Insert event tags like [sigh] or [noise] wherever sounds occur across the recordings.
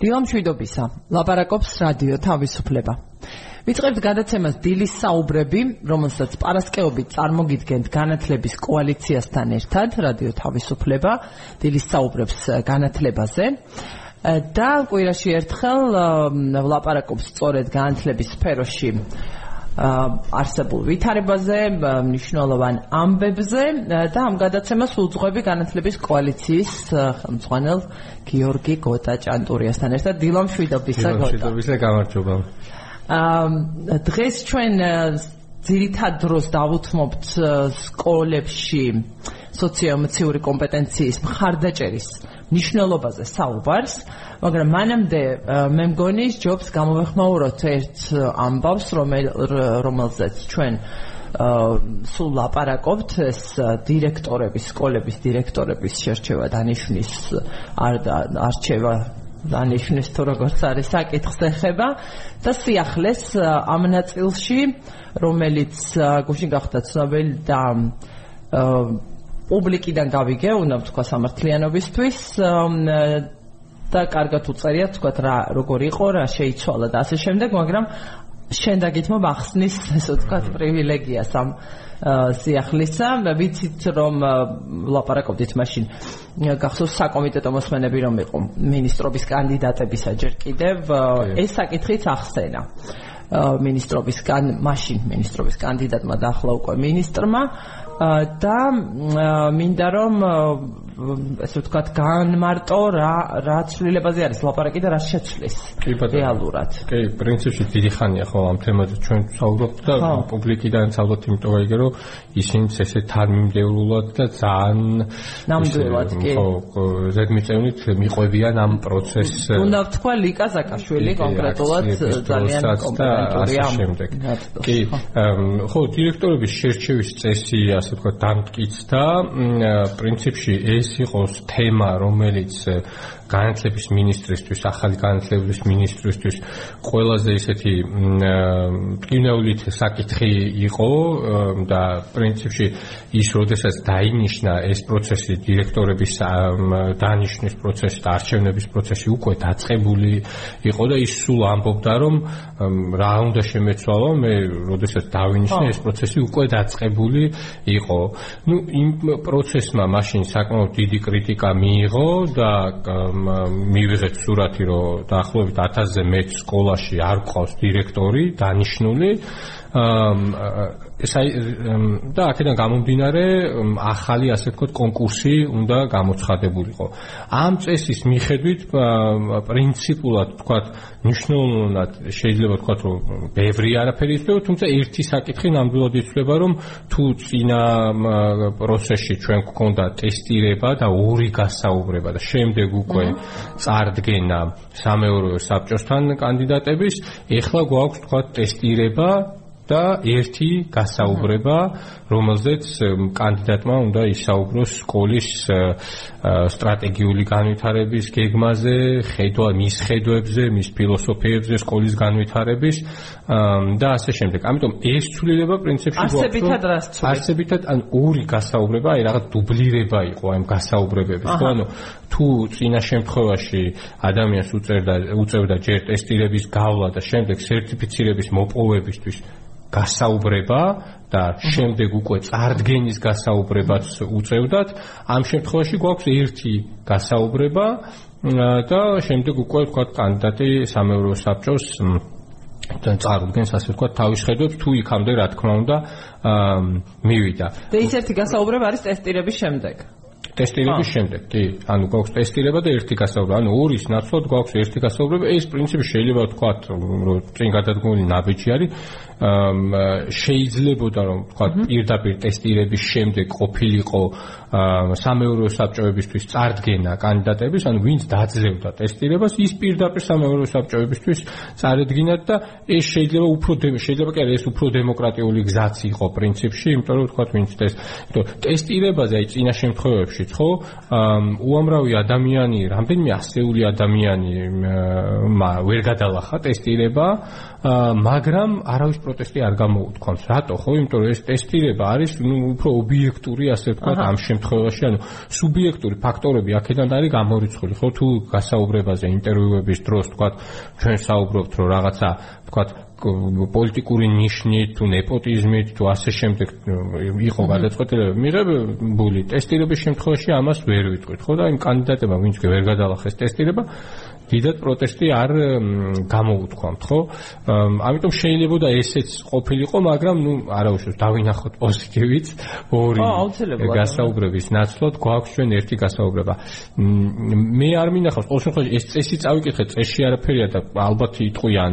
დილამშვიდობისა. ლაპარაკობს რადიო თავისუფლება. ვიწყებთ გადაცემას დილის საუბრები, რომელსაც პარასკევობით წარმოგიდგენთ განათლების კოალიციასთან ერთად, რადიო თავისუფლება, დილის საუბრებს განათლებაზე. და კვირაში ერთხელ ლაპარაკობს სწორედ განათლების სფეროში არსებულ ვითარებაზე, მნიშვნელოვან ამბებზე და ამ გადაცემას უძღვები განათლების კოალიციის ხელმძღვანელ გიორგი გოტაჭანტურიასთან ერთად დილამ შვიდობისა გოტა. დილამ შვიდობისა გამარჯობა. აა დღეს ჩვენ ძირითად დროს დავუთმობთ სკოლებში სოციოემოციური კომპეტენციის მხარდაჭერის ნიშნულობაზე საუბარს, მაგრამ მანამდე მე მგონი ჯობს გამოვეხმაუროთ ერთ ამბავს, რომელზეც ჩვენ სულ ლაპარაკობთ ეს დირექტორების, სკოლების დირექტორების შერჩევა დანიშნის არ არჩევა დანიშნის თუ როგორც არის საკითხს ეხება და სიახლეს ამ ნაწილში რომელიც გუშინ გახდა ცნობილი და პუბლიკიდან გავიგე, უნდა ვთქვა სამართლიანობისთვის. და კარგად უწერია თქვა რა როგორ იყო, რა შეიცვალა და ასე შემდეგ, მაგრამ შენ დაგითმობ ახსნის ესე ვთქვა პრივილეგიას ამ სიახლისა, ვიცით რომ ლაპარაკობდით მაშინ. გახსოვს საკომიტეტო მოსმენები რომ იყო ministrobis კანდიდატებისა ჯერ კიდევ. ეს საკითხიც ახსენა. ministrobisგან მაშინ ministrobis კანდიდატმა და ახლა უკვე ministrმა და მინდა რომ ესე ვთქვათ განმარტო რა რა ცვლილებაზე არის ლაპარაკი და რა შეცვლის რეალურად. კი, პრინციპში დიდი ხანია ხო ამ თემაზე ჩვენ საუბრობთ და პუბლიკიდან საუბრობთ იმიტომ რომ რომ ისინი ესე თანმიმდევრულად და ძალიან ნამდვილად კი ხო ზედმიწევნით მიყვებიან ამ პროცესს. უნდა ვთქვა ლიკა ზაკაშვილი კონკრეტულად ძალიან კომპეტენტურია ამ შემდეგ. კი, ხო დირექტორების შერჩევის წესი ასე ვთქვათ დამტკიცდა პრინციპში ეს ეს იყოს თემა, რომელიც განათლების ministrისთვის, ახალი განათლების ministrისთვის ყველაზე ისეთი ტკინეულით საკითხი იყო და პრინციპში ის როდესაც დაინიშნა ეს პროცესი დირექტორების დანიშნვის პროცესი და არჩევნების პროცესი უკვე დაწყებული იყო და ის სულ ამბობდა რომ რა უნდა შემეცვალო მე როდესაც დავინიშნე ეს პროცესი უკვე დაწყებული იყო. ნუ იმ პროცესმა მაშინ საკმაოდ დიდი კრიტიკა მიიღო და მივიღეთ სურათი, რომ დაახლოებით 1000-ზე მეტ სკოლაში არ ყავს დირექტორი დანიშნული. ეს აი და აქედან გამომდინარე ახალი ასე ვთქვათ კონკურსი უნდა გამოცხადებულიყო. ამ წესის მიხედვით პრინციპულად ვთქვათ ნიშნულად შეიძლება ვთქვათ რომ ბევრი არაფერი იცვლება, თუმცა ერთი საკითხი ნამდვილად იცვლება რომ თუ წინა პროცესში ჩვენ გვქონდა ტესტირება და ორი გასაუბრება და შემდეგ უკვე წარდგენა სამეურვეო საბჭოსთან კანდიდატების, ეხლა გვაქვს ვთქვათ ტესტირება და ერთი გასაუბრება, რომელზეც კანდიდატმა უნდა ისაუბროს სკოლის სტრატეგიული განვითარების გეგმაზე, ხედვა მის ხედვებზე, მის ფილოსოფიებზე, სკოლის განვითარების და ასე შემდეგ. ამიტომ ეს ცვლილება პრინციპში გვაქვს. არსებითად რას ცვლილება? არსებითად ან ორი გასაუბრება, აი რაღაც დუბლირება იყო აი გასაუბრებების. ხო ანუ თუ წინა შემთხვევაში ადამიანს უწევდა უწევდა ჯერ ტესტირების გავლა და შემდეგ სერტიფიცირების მოპოვებისთვის გასაუბრება და შემდეგ უკვე წარდგენის გასაუბრებაც უწევდათ. ამ შემთხვევაში გვაქვს ერთი გასაუბრება და შემდეგ უკვე თქვა კანდიდატი სამეურვეო საბჭოს და წარდგენს ასე ვთქვა თავის ხედვებს თუ იქამდე რა თქმა უნდა მივიდა. და ის ერთი გასაუბრება არის ტესტირების შემდეგ. ტესტირების შემდეგ, კი, ანუ გვაქვს ტესტირება და ერთი გასაუბრება, ანუ ორის ნაცვლად გვაქვს ერთი გასაუბრება. ეს პრინციპი შეიძლება ვთქვა, რომ წინ გადადგმული ნაბიჯი არის, შეიძლებოდა რომ თქვა პირდაპირ ტესტირების შემდეგ ყოფილიყო სამეურვეო საბჭოებისთვის წარდგენა კანდიდატების, ანუ ვინც დაძლევდა ტესტირებას, ის პირდაპირ სამეურვეო საბჭოებისთვის წარედგინათ და ეს შეიძლება უფრო შეიძლება კი ეს უფრო დემოკრატიული გზაც იყო პრინციპში, იმიტომ რომ თქვა ვინც ეს ტესტირებაზე აი წინა შემთხვევებში ხო? უამრავი ადამიანი, რამდენიმე ასეული ადამიანი ვერ გადალახა ტესტირება, მაგრამ არავის პროტესტი არ გამოუთქვამს. რატო, ხო? იმიტომ რომ ეს ტესტირება არის, ну, უფრო ობიექტური, ასე ვთქვათ, ამ შემთხვევაში, ანუ სუბიექტური ფაქტორები აქედან არის გამორიცხული, ხო? თუ გასაუბრებაზე ინტერვიუების დროს, ვთქვათ, ჩვენ საუბრობთ, რომ რაღაცა, ვთქვათ, პოლიტიკური ნიშნით თუ ნეპოტიზმით თუ ასე შემდეგ იყო გადაწყვეტილება მიღებული ტესტირების შემთხვევაში ამას ვერ ვიტყვით ხო და იმ კანდიდატებმა ვინც ვერ გადალახეს ტესტირება დიდად პროტესტი არ გამოუთქვამთ, ხო? ამიტომ შეიძლება და ესეც ყოფილიყო, მაგრამ ნუ არა უშავს დავინახოთ პოზიტივიც. ორი გასაუბრების ნაცვლად გვაქვს ჩვენ ერთი გასაუბრება. მე არ მინახავს ყოველ შემთხვევაში ეს წესი წავიკითხე, წესში არაფერია და ალბათ იტყვიან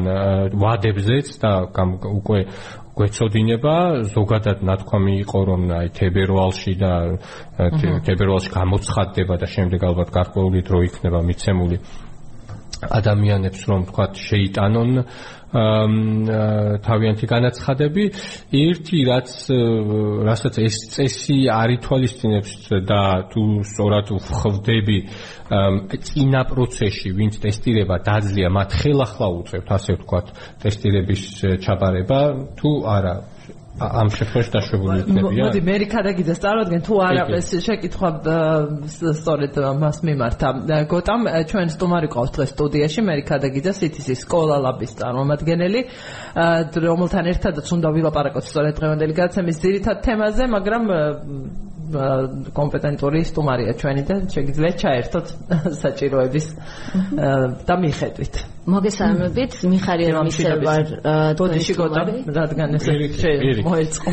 ვადებზეც და უკვე გვეცოდინება. ზოგადად ნათქვამი იყო რომ აი თებერვალში და თებერვალში გამოცხადდება და შემდეგ ალბათ გარკვეული დრო იქნება მიცემული ადამიანებს რომ თქვა შეიტანონ თავიანთი განაცხადები. ერთი რაც რასაც ეს წესი არ ითვალისწინებს და თუ სწორად ვხვდები წინა პროცესში ვინც ტესტირება დაძლია მათ ხელახლა უწევთ ასე ვთქვათ ტესტირების ჩაბარება თუ არა ამ შეფერს დაშვებული იქნებია. მოდი მე რიქადაგიძე წარმოგენ თუ არა ეს შეკითხვა სწორედ მას მიმართა. გოტამ ჩვენ სტუმარი ყავს დღეს სტუდიაში მე რიქადაგიძე CTC სკოლა ლაბის წარმომადგენელი რომელთან ერთადაც უნდა ვილაპარაკოთ სწორედ დღევანდელი გადაცემის ძირითად თემაზე, მაგრამ კომპეტენტური სტუმარია ჩვენი და შეგიძლიათ ჩაერთოთ [laughs] საჭიროების და მიხედვით. მოგესალმებით, მიხარია რომ ისე ვარ ბოდიში გოტა, რადგან ეს მოეწყო.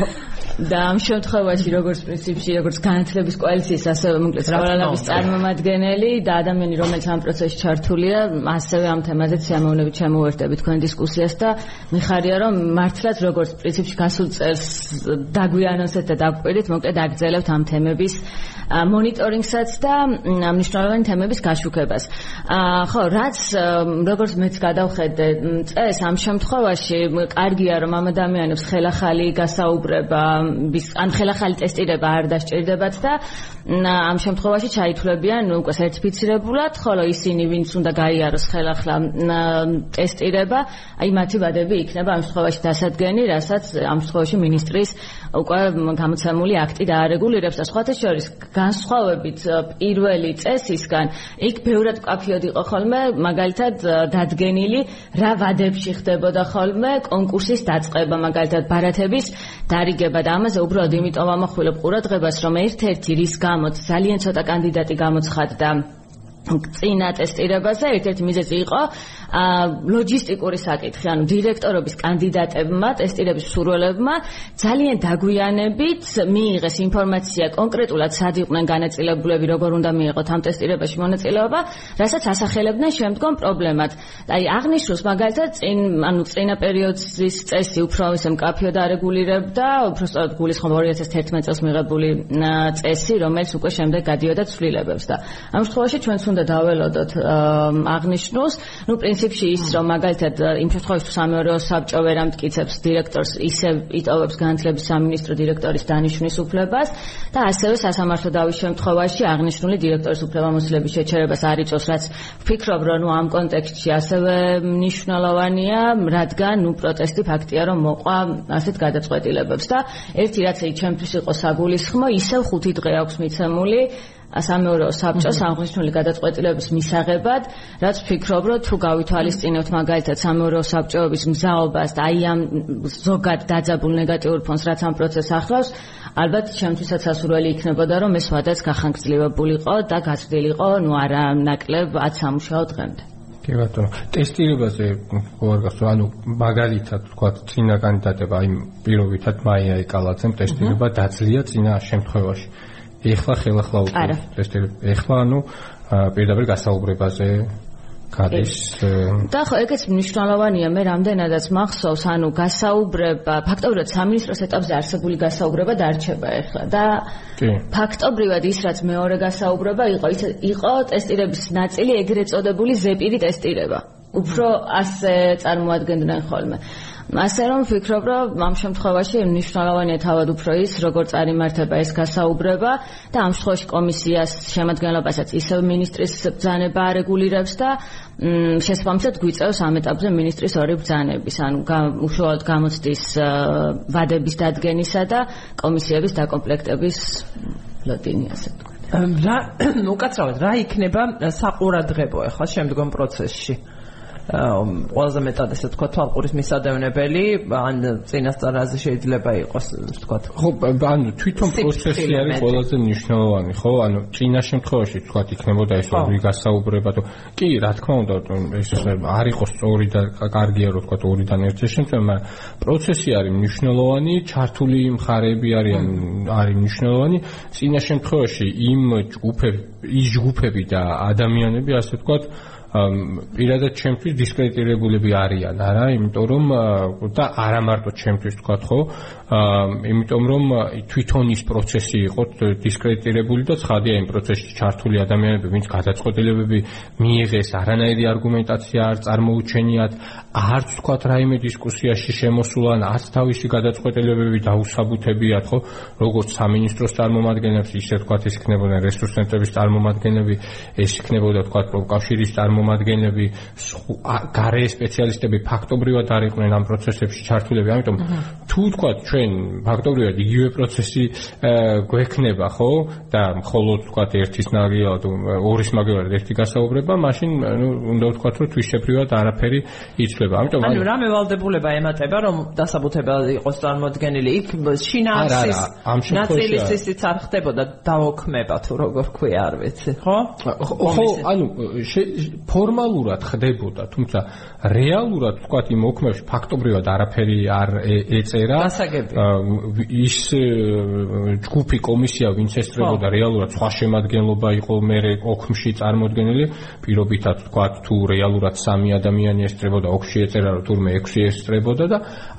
და ამ შემთხვევაში როგორც პრინციპში, როგორც განათლების კოალიციის, ასევე მოკლედ რავალალების წარმომადგენელი და ადამიანი, რომელიც ამ პროცესში ჩართულია, ასევე ამ თემაზეც შემოვნებით შემოვერთები თქვენ დისკუსიას და მიხარია რომ მართლაც როგორც პრინციპში გასულ წელს დაგვიანოსეთ და დაგვყვირით, მოკლედ აგრძელებთ ამ თემების მონიტორინგსაც და მნიშვნელოვანი თემების გაშუქებას. ხო, რაც როგორც მეც გადავხედე წეს ამ შემთხვევაში კარგია რომ ამ ადამიანებს ხელახალი გასაუბრება, ან ხელახალი ტესტირება არ დასჭირდებათ და ამ შემთხვევაში ჩაითვლებიან უკვე სერტიფიცირებულად, ხოლო ისინი ვინც უნდა გაიაროს ხელახლა ტესტირება, აი მათი ვადები იქნება ამ შემთხვევაში დასადგენი, რასაც ამ შემთხვევაში ministris უკვე გამოცემული აქტი დაარეგულირებს. და სხვათა შორის განსხვავებით პირველი წესისგან იქ ბევრად კაფიოდ იყო ხოლმე მაგალითად დადგენილი რა ვადებში ხდებოდა ხოლმე კონკურსის დაწყება მაგალითად ბარათების დარიგება და ამაზე უბრალოდ იმიტომ ამახვილებ ყურადღებას რომ ერთ-ერთი რის გამოც ძალიან ცოტა კანდიდატი გამოცხადდა წინა ტესტირებაზე ერთ-ერთი მიზეზი იყო ლოჯისტიკური საკითხი, ანუ დირექტორობის კანდიდატებმა, ტესტირების მსურველებმა ძალიან დაგვიანებით მიიღეს ინფორმაცია კონკრეტულად სად იყვნენ განაწილებულები, როგორ უნდა მიიღოთ ამ ტესტირებაში მონაწილეობა, რასაც ასახელებდნენ შემდგომ პრობლემად. აი აღნიშნოს მაგალითად წინ, ანუ წინა პერიოდის წესი უფრო ისე მკაფიო დარეგულირებდა, უფრო სწორად გულისხმობ 2011 წელს მიღებული წესი, რომელიც უკვე შემდეგ გადიოდა ცვლილებებს და ამ შემთხვევაში ჩვენც უნდა დაველოდოთ აღნიშნოს, ну, პრინციპში ის რომ მაგალითად იმ შემთხვევაში თუ სამეურვეო საბჭო ვერ ამტკიცებს დირექტორს ისე იტოვებს განათლების სამინისტრო დირექტორის დანიშვნის უფლებას და ასევე სასამართლო დავის შემთხვევაში აღნიშნული დირექტორის უფლებამოსილების შეჩერებას არ იწევს რაც ვფიქრობ რომ ამ კონტექსტში ასევე მნიშვნელოვანია რადგან ნუ პროტესტი ფაქტია რომ მოყვა ასეთ გადაწყვეტილებებს და ერთი რაც ეი ჩემთვის იყო საგულისხმო ისევ ხუთი დღე აქვს მიცემული სამეურვეო საბჭოს აღნიშნული გადაწყვეტილების მისაღებად, რაც ვფიქრობ, რომ თუ გავითვალისწინებთ მაგალითად სამეურვეო საბჭოების მზაობას და აი ამ ზოგად დაძაბულ ნეგატიურ ფონს, რაც ამ პროცესს ახლავს, ალბათ ჩემთვისაც ასურველი იქნებოდა, რომ ეს ვადაც გახანგრძლივებულიყო და გაზრდილიყო, ну არა ნაკლებ 10 სამუშაო დღემდე. კი ბატონო, ტესტირებაზე გორგას, ანუ მაგალითად თქვა წინა კანდიდატება, აი პირობითად მაია ეკალაძემ ტესტირება დაძლია წინა შემთხვევაში. ეხლა ხელახლა უკვე. ტესტები ეხლა ანუ პირდაპირ გასაუბრებაზე გადის და ხო ეგეც მნიშვნელოვანია მე რამდენადაც მახსოვს ანუ გასაუბრება ფაქტობრივად სამინისტროს ეტაპზე არსებული გასაუბრება დარჩება ეხლა. და ფაქტობრივად ის რაც მეორე გასაუბრება იყო ის იყო ტესტირების ნაწილი ეგრეთ წოდებული ზეპირი ტესტირება. უფრო ასე წარმოადგენდნენ ხოლმე ასე რომ ვფიქრობ, რომ ამ შემთხვევაში მნიშვნელოვანია თავად უფრო ის, როგორ წარიმართება ეს გასაუბრება და ამ შემთხვევაში კომისიას შემადგენლობასაც ისევ მინისტრის ბრძანება არეგულირებს და შესაბამისად გვიწევს ამ ეტაპზე მინისტრის ორი ბრძანების, ანუ უშუალოდ გამოცდის ვადების დადგენისა და კომისიების დაკომპლექტების ლოტინი ასე თქვა. რა [coughs] უკაცრავად რა იქნება საყურადღებო ახლა შემდგომ პროცესში? ყველაზე მეტად ესე თქვა თვალყურის მისადევნებელი ან წინასწარაზე შეიძლება იყოს თქვა ხო ანუ თვითონ პროცესი არის ყველაზე მნიშვნელოვანი ხო? ანუ წინა შემთხვევაში თქვა იქნებოდა ეს ორი გასაუბრება თუ კი რა თქმა უნდა ეს არ იყოს სწორი და კარგია რომ თქვა ორიდან ერთი შემთხვევა მაგრამ პროცესი არის მნიშვნელოვანი ჩართული მხარეები არიან არის მნიშვნელოვანი. წინა შემთხვევაში იმ ჯგუფები ის ჯგუფები და ადამიანები ასე თქვა პირადად ჩემთვის დისკრედიტირებულები არიან, არა, იმიტომ რომ და არა მარტო ჩემთვის თქვა ხო, იმიტომ რომ თვითონ ის პროცესი იყო დისკრედიტირებული და ცხადია იმ პროცესში ჩართული ადამიანები, ვინც გადაწყვეტილებები მიიღეს, არანაირი არგუმენტაცია არ წარმოუჩენიათ, არც თქვა რაიმე დისკუსიაში შემოსულან, არც თავისი გადაწყვეტილებები დაუსაბუთებიათ, ხო, როგორც სამინისტროს წარმომადგენლებს, ისე თქვა ის იქნებოდა რესურსენტების წარმომადგენლები, ეს იქნებოდა თქვა პროკავშირის წარმომადგენლები, გარე სპეციალისტები ფაქტობრივად არ იყვნენ ამ პროცესებში ჩართულები, ამიტომ თუ თქვა ჩვენ ფაქტობრივად იგივე პროცესი გვექნება, ხო? და მხოლოდ თქვა ერთის ნაგია თუ ორის მაგალითად ერთი გასაუბრება, მაშინ ნუ უნდა ვთქვათ, რომ თვითშეფრივად არაფერი იცვლება. ამიტომ ანუ რა მევალდებულება ემატება, რომ დასაბუთებელი იყოს წარმოქმნილი იქ შინაარსის ნაწილისიც არ ხდებოდა დაოქმება თუ როგორ ქვია არ ვიცი, ხო? ხო, ანუ ფორმალურად ხდებოდა, თუმცა რეალურად თქვა იმ ოქმებში ფაქტობრივად არაფერი არ ეწერა. ის ჯგუფი კომისია ვინც ესწრებოდა რეალურად სხვა შემადგენლობა იყო მე ოქმში წარმოქმნილი პირობითად თქვა თუ რეალურად სამი ადამიანი ესწრებოდა ოქში ეწერა რომ თურმე ექვსი ესწრებოდა და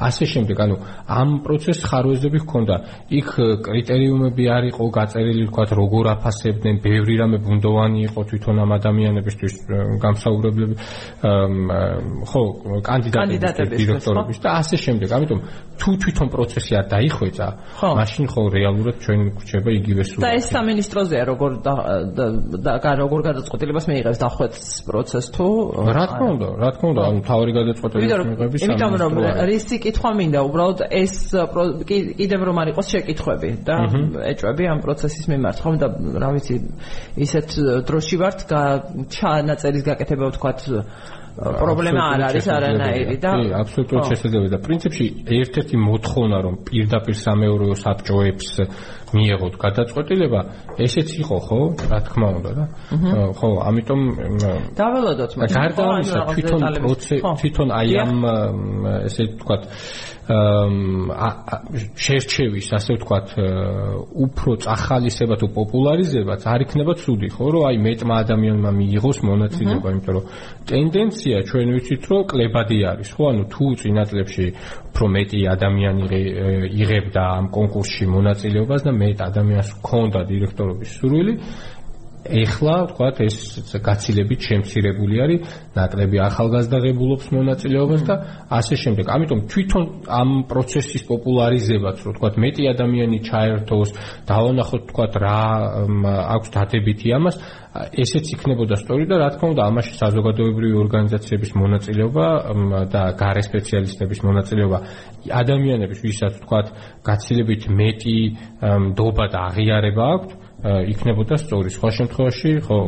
ასე შემდეგ. ანუ ამ პროცესს ხარვეზები ჰქონდა. იქ კრიტერიუმები არ იყო გაწერილი თქვა როგორ აფასებდნენ ბევრი რამე ბუნდოვანი იყო თვითონ ამ ადამიანებისთვის გამსაუბრებლები ხო კანდიდატების დირექტორების და ასე შემდეგ. ამიტომ თუ თვითონ პროცესი არ დაიხვეწა, მაშინ ხო რეალურად ჩვენ გვჩება იგივე სულ. და ეს სამინისტროზეა როგორ და როგორ გადაწყვეტილებას მიიღებს? დახვეწის პროცესს თუ? რა თქმა უნდა, რა თქმა უნდა, ანუ თავი გადაწყვეტილებას მიიღებს სამინისტრო. იმიტომ რომ რისი კითხვა მინდა, უბრალოდ ეს კიდევ რომ არ იყოს შეკითხვები და ეჭვები ამ პროცესის მიმართ, ხომ და რა ვიცი, ისეთ დროში ვართ ჩანაწერის გაკეთება ვთქვათ პრობლემა არ არის არანაირი და კი, აბსოლუტურად შესაძლებელი და პრინციპში ერთ-ერთი მოთხოვნა რომ პირდაპირ სამეურვეო საბჭოებს მიიღოთ გადაწყვეტილება, ესეც იყო, ხო? რა თქმა უნდა და ხო, ამიტომ დაველოდოთ მაგრამ გარდა ამისა თვითონ პროცესი თვითონ აი ამ ესე ვთქვათ შერჩევის, ასე ვთქვათ, უფრო წახალისება თუ პოპულარიზებაც არ იქნება ცუდი, ხო, რომ აი მეტმა ადამიანმა მიიღოს მონაწილეობა, იმიტომ რომ ტენდენცია ჩვენ ვიცით, რომ კლებადი არის, ხო, ანუ თუ წინა წლებში უფრო მეტი ადამიანი იღებდა ამ კონკურსში მონაწილეობას და მეტ ადამიანს ჰქონდა დირექტორობის სურვილი, ეხლა ვთქვათ ეს გაცილებით შემცირებული არის ნაკლები ახალგაზრდაღებულობს მონაწილეობას და ასე შემდეგ. ამიტომ თვითონ ამ პროცესის პოპულარიზებაც რო ვთქვათ მეტი ადამიანი ჩაერთოს, დავანახოთ ვთქვათ რა აქვს დადებითი ამას, ესეც იქნებოდა სწორი და რა თქმა უნდა ამაში საზოგადოებრივი ორგანიზაციების მონაწილეობა და გარე სპეციალისტების მონაწილეობა ადამიანების ვისაც ვთქვათ გაცილებით მეტი ნდობა და აღიარება აქვს იქნებოდა სწორი. სხვა შემთხვევაში, ხო,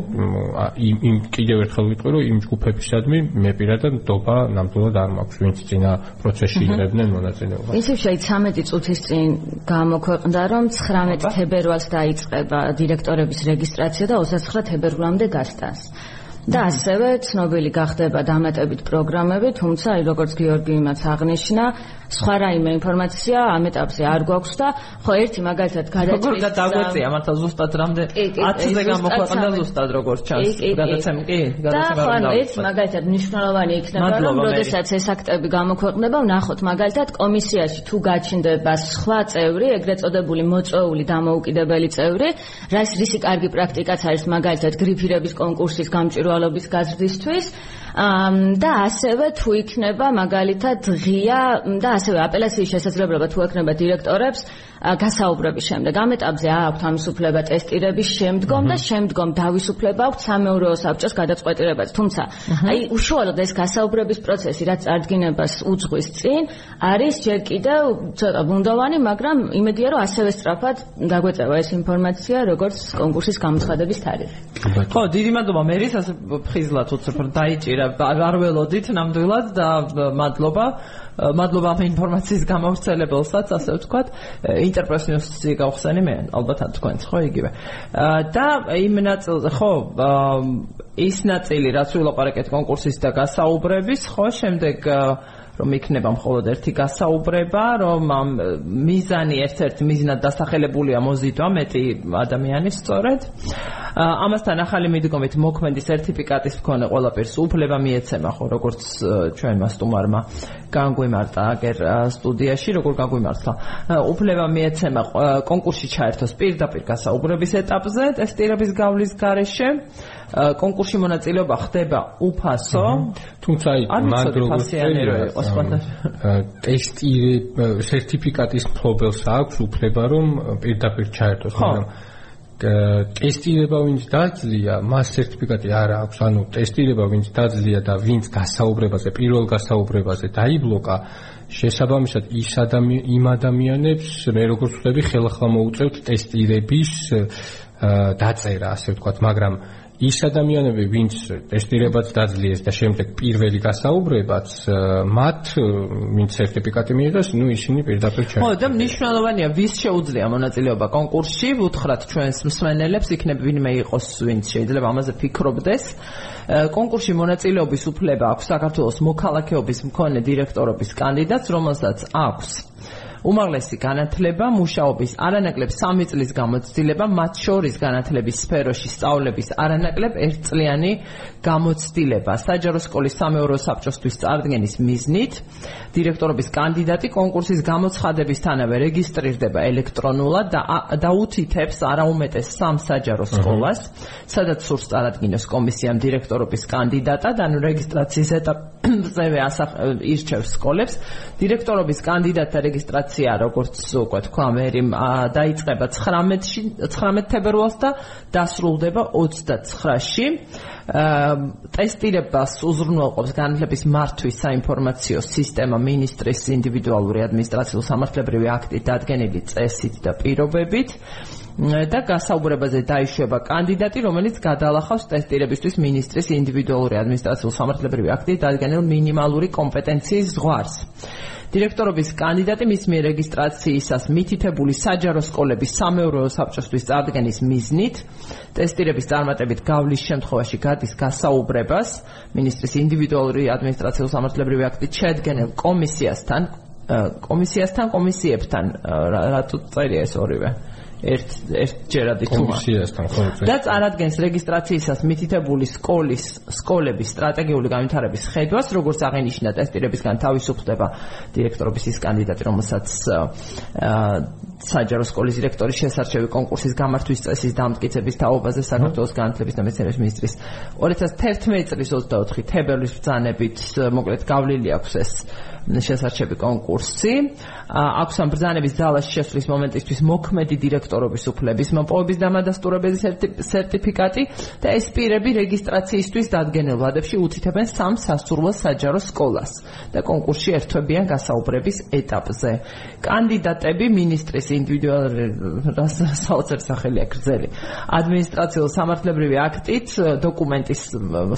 იმ იმ კიდევ ერთხელ ვიტყვი, რომ იმ ჯგუფებისადმი მე პირადად ნდობა ნამდვილად არ მაქვს, ვინც წინა პროცესში იღებდნენ მონაწილეობას. ისე შეიძლება 13 წუთის წინ გამოქვეყნდა, რომ 19 თებერვალს დაიწყება დირექტორების რეგისტრაცია და 29 თებერვლამდე გასტანს. და ასევე ცნობილი გახდება დამატებით პროგრამები, თუმცა აი როგორც გიორგი იმაც აღნიშნა, სხვა რაიმე ინფორმაცია ამ ეტაპზე არ გვაქვს და ხო ერთი მაგალითად გადაწყვეტი როგორ დაგვეწია მართლა ზუსტად რამდენ? 10-ზე გამოქვეყნდა ზუსტად როგორც ჩანს? გადაცემ კი. გადაცემა და ერთი მაგალითად მნიშვნელოვანი იქნება რომ როდესაც ეს აქტები გამოქვეყნება ვნახოთ მაგალითად კომისიაში თუ გაჩნდება სხვა წევრი ეგრეთ წოდებული მოწვეული დამოუკიდებელი წევრი რას რისი კარგი პრაქტიკაც არის მაგალითად გრიფირების კონკურსის გამჭვირვალობის გაზრდისთვის და ასევე თუ იქნება მაგალითად ღია და ასევე აპელაციის შესაძლებლობა თუ ექნება დირექტორებს გასაუბრების შემდეგ. ამ ეტაპზე აქვთ ამისუფლება ტესტირების შემდგომ და შემდგომ დავისუფლება აქვთ სამეურვეო საბჭოს გადაწყვეტილებაც. თუმცა აი უშუალოდ ეს გასაუბრების პროცესი რაც წარდგინებას უძღვის წინ არის ჯერ კიდევ ცოტა ბუნდოვანი მაგრამ იმედია რომ ასევე სწრაფად დაგვეწევა ეს ინფორმაცია როგორც კონკურსის გამოცხადების თარიღი. ხო დიდი მადლობა მერის ასე ფხიზლად უცებ დაიჭირა არ ველოდით ნამდვილად და მადლობა მადლობა ამ ინფორმაციის გამავრცელებელსაც, ასე ვთქვათ, ინტერპრესიოსი გავხსენი მე, ალბათ თქვენც ხო იგივე. და იმ ნაწილზე ხო ის ნაწილი, რაც ვილაპარაკეთ კონკურსის და გასაუბრების, ხო, შემდეგ რომ იქნება მხოლოდ ერთი გასაუბრება, რომ ამ მიზანი ერთ-ერთ მიზნად დასახელებულია მოზიდვა მეტი ადამიანის სწორედ. ამასთან ახალი მიდგომით მოქმედი სერტიფიკატის მქონე ყველაფერს უფლება მიეცემა ხო როგორც ჩვენმა სტუმარმა განგვიმართა აგერ სტუდიაში როგორ განგვიმართლა უფლება მიეცემა კონკურსში ჩაერთოს პირდაპირ გასაუბრების ეტაპზე ტესტირების გავლის გარეშე. კონკურსში მონაწილეობა ხდება უფასო. თუმცა მან როგორც ტესტირე სერტიფიკატის მფლობელს აქვს უფლება რომ პირდაპირ ჩაერთოს მაგრამ ტესტირება ვინც დაძლია, მას სერტიფიკატი არ აქვს, ანუ ტესტირება ვინც დაძლია და ვინც გასაუბრებაზე, პირველ გასაუბრებაზე დაიბლოკა, შესაბამისად ის ადამი იმ ადამიანებს მე როგორც ვთქვი, ხელახლა მოუწევთ ტესტირების დაწერა, ასე ვთქვათ, მაგრამ ის ადამიანები, ვინც ტესტირებაც დაძლიეს და შემდეგ პირველი გასაუბრებაც, მათ ვინც სერტიფიკატი მიიღეს, ნუ ისინი პირდაპირ ჩაერთო. ხო, და მნიშვნელოვანია, ვის შეუძლია მონაწილეობა კონკურსში, უთხრათ ჩვენს მსმენელებს, იქნებ ვინმე იყოს, ვინც შეიძლება ამაზე ფიქრობდეს. კონკურსში მონაწილეობის უფლება აქვს საქართველოს მოქალაქეობის მქონე დირექტორობის კანდიდატს, რომელსაც აქვს უმაღლესი განათლება, მუშაობის არანაკლებ 3 წლის გამოცდილება, მათ შორის განათლების სფეროში სწავლების არანაკლებ 1 წლიანი გამოცდილება. საჯარო სკოლის სამეურო საბჭოსთვის წარდგენის მიზნით დირექტორობის კანდიდატი კონკურსის გამოცხადებისთანავე რეგისტრირდება ელექტრონულად და და უთითებს არაუმეტეს სამ საჯარო სკოლას, სადაც სურს წარადგინოს კომისიამ დირექტორობის კანდიდატად, ანუ რეგისტრაციის ეტაპზევე ასახ ირჩევს სკოლებს. დირექტორობის კანდიდატთა რეგისტრაცია ოპერაცია როგორც უკვე თქვა მერი დაიწყება 19-ში 19 თებერვალს და დასრულდება 29-ში ტესტირებას უზრუნველყოფს განათლების მართვის საინფორმაციო სისტემა მინისტრის ინდივიდუალური ადმინისტრაციულ-სამართლებრივი აქტით დადგენილი წესით და პირობებით და გასაუბრებაზე დაიშვება კანდიდატი, რომელიც გადალახავს ტესტირებისთვის მინისტრის ინდივიდუალური ადმინისტრაციულ-სამართლებრივი აქტით დადგენილ მინიმალური კომპეტენციის ზღვარს. დირექტორობის კანდიდატი მის მიერ რეგისტრაციისას მითითებული საჯარო სკოლების სამეურვეო საბჭოსთვის წარდგენის მიზნით ტესტირების წარმატებით გავლის შემთხვევაში გადის გასაუბრებას. მინისტრის ინდივიდუალური ადმინისტრაციულ სამართლებრივი აქტით შედგენილ კომისიასთან კომისიასთან კომისიებთან რატო წერია ეს ორივე ერთ ერთჯერადი კომისიასთან ხო და წარადგენს რეგისტრაციისას მითითებული სკოლის სკოლების სტრატეგიული განვითარების ხედვას როგორც აღენიშნა ტესტირებისგან თავისუფლდება დირექტორობის ის კანდიდატი რომელსაც საჯარო სკოლის დირექტორის შესარჩევი კონკურსის გამართვის წესის დამტკიცების თაობაზე საქართველოს განათლების და მეცნიერების მინისტრის 2011 წლის 24 თებერვლის ბრძანებით მოკლედ გავლილი აქვს ეს შესარჩევი კონკურსი. აქვს ამ ბრძანების ძალაში შესვლის მომენტისთვის მოქმედი დირექტორობის უფლების მოპოვების დამადასტურებელი სერტიფიკატი და ეს პირები რეგისტრაციისთვის დადგენილ ვადებში უთითებენ სამ სასურველ საჯარო სკოლას და კონკურსში ერთვებიან გასაუბრების ეტაპზე. კანდიდატები მინისტრის ინდივიდუალური საოცარ სახელი აკრძელი. ადმინისტრაციულ სამართლებრივი აქტით დოკუმენტის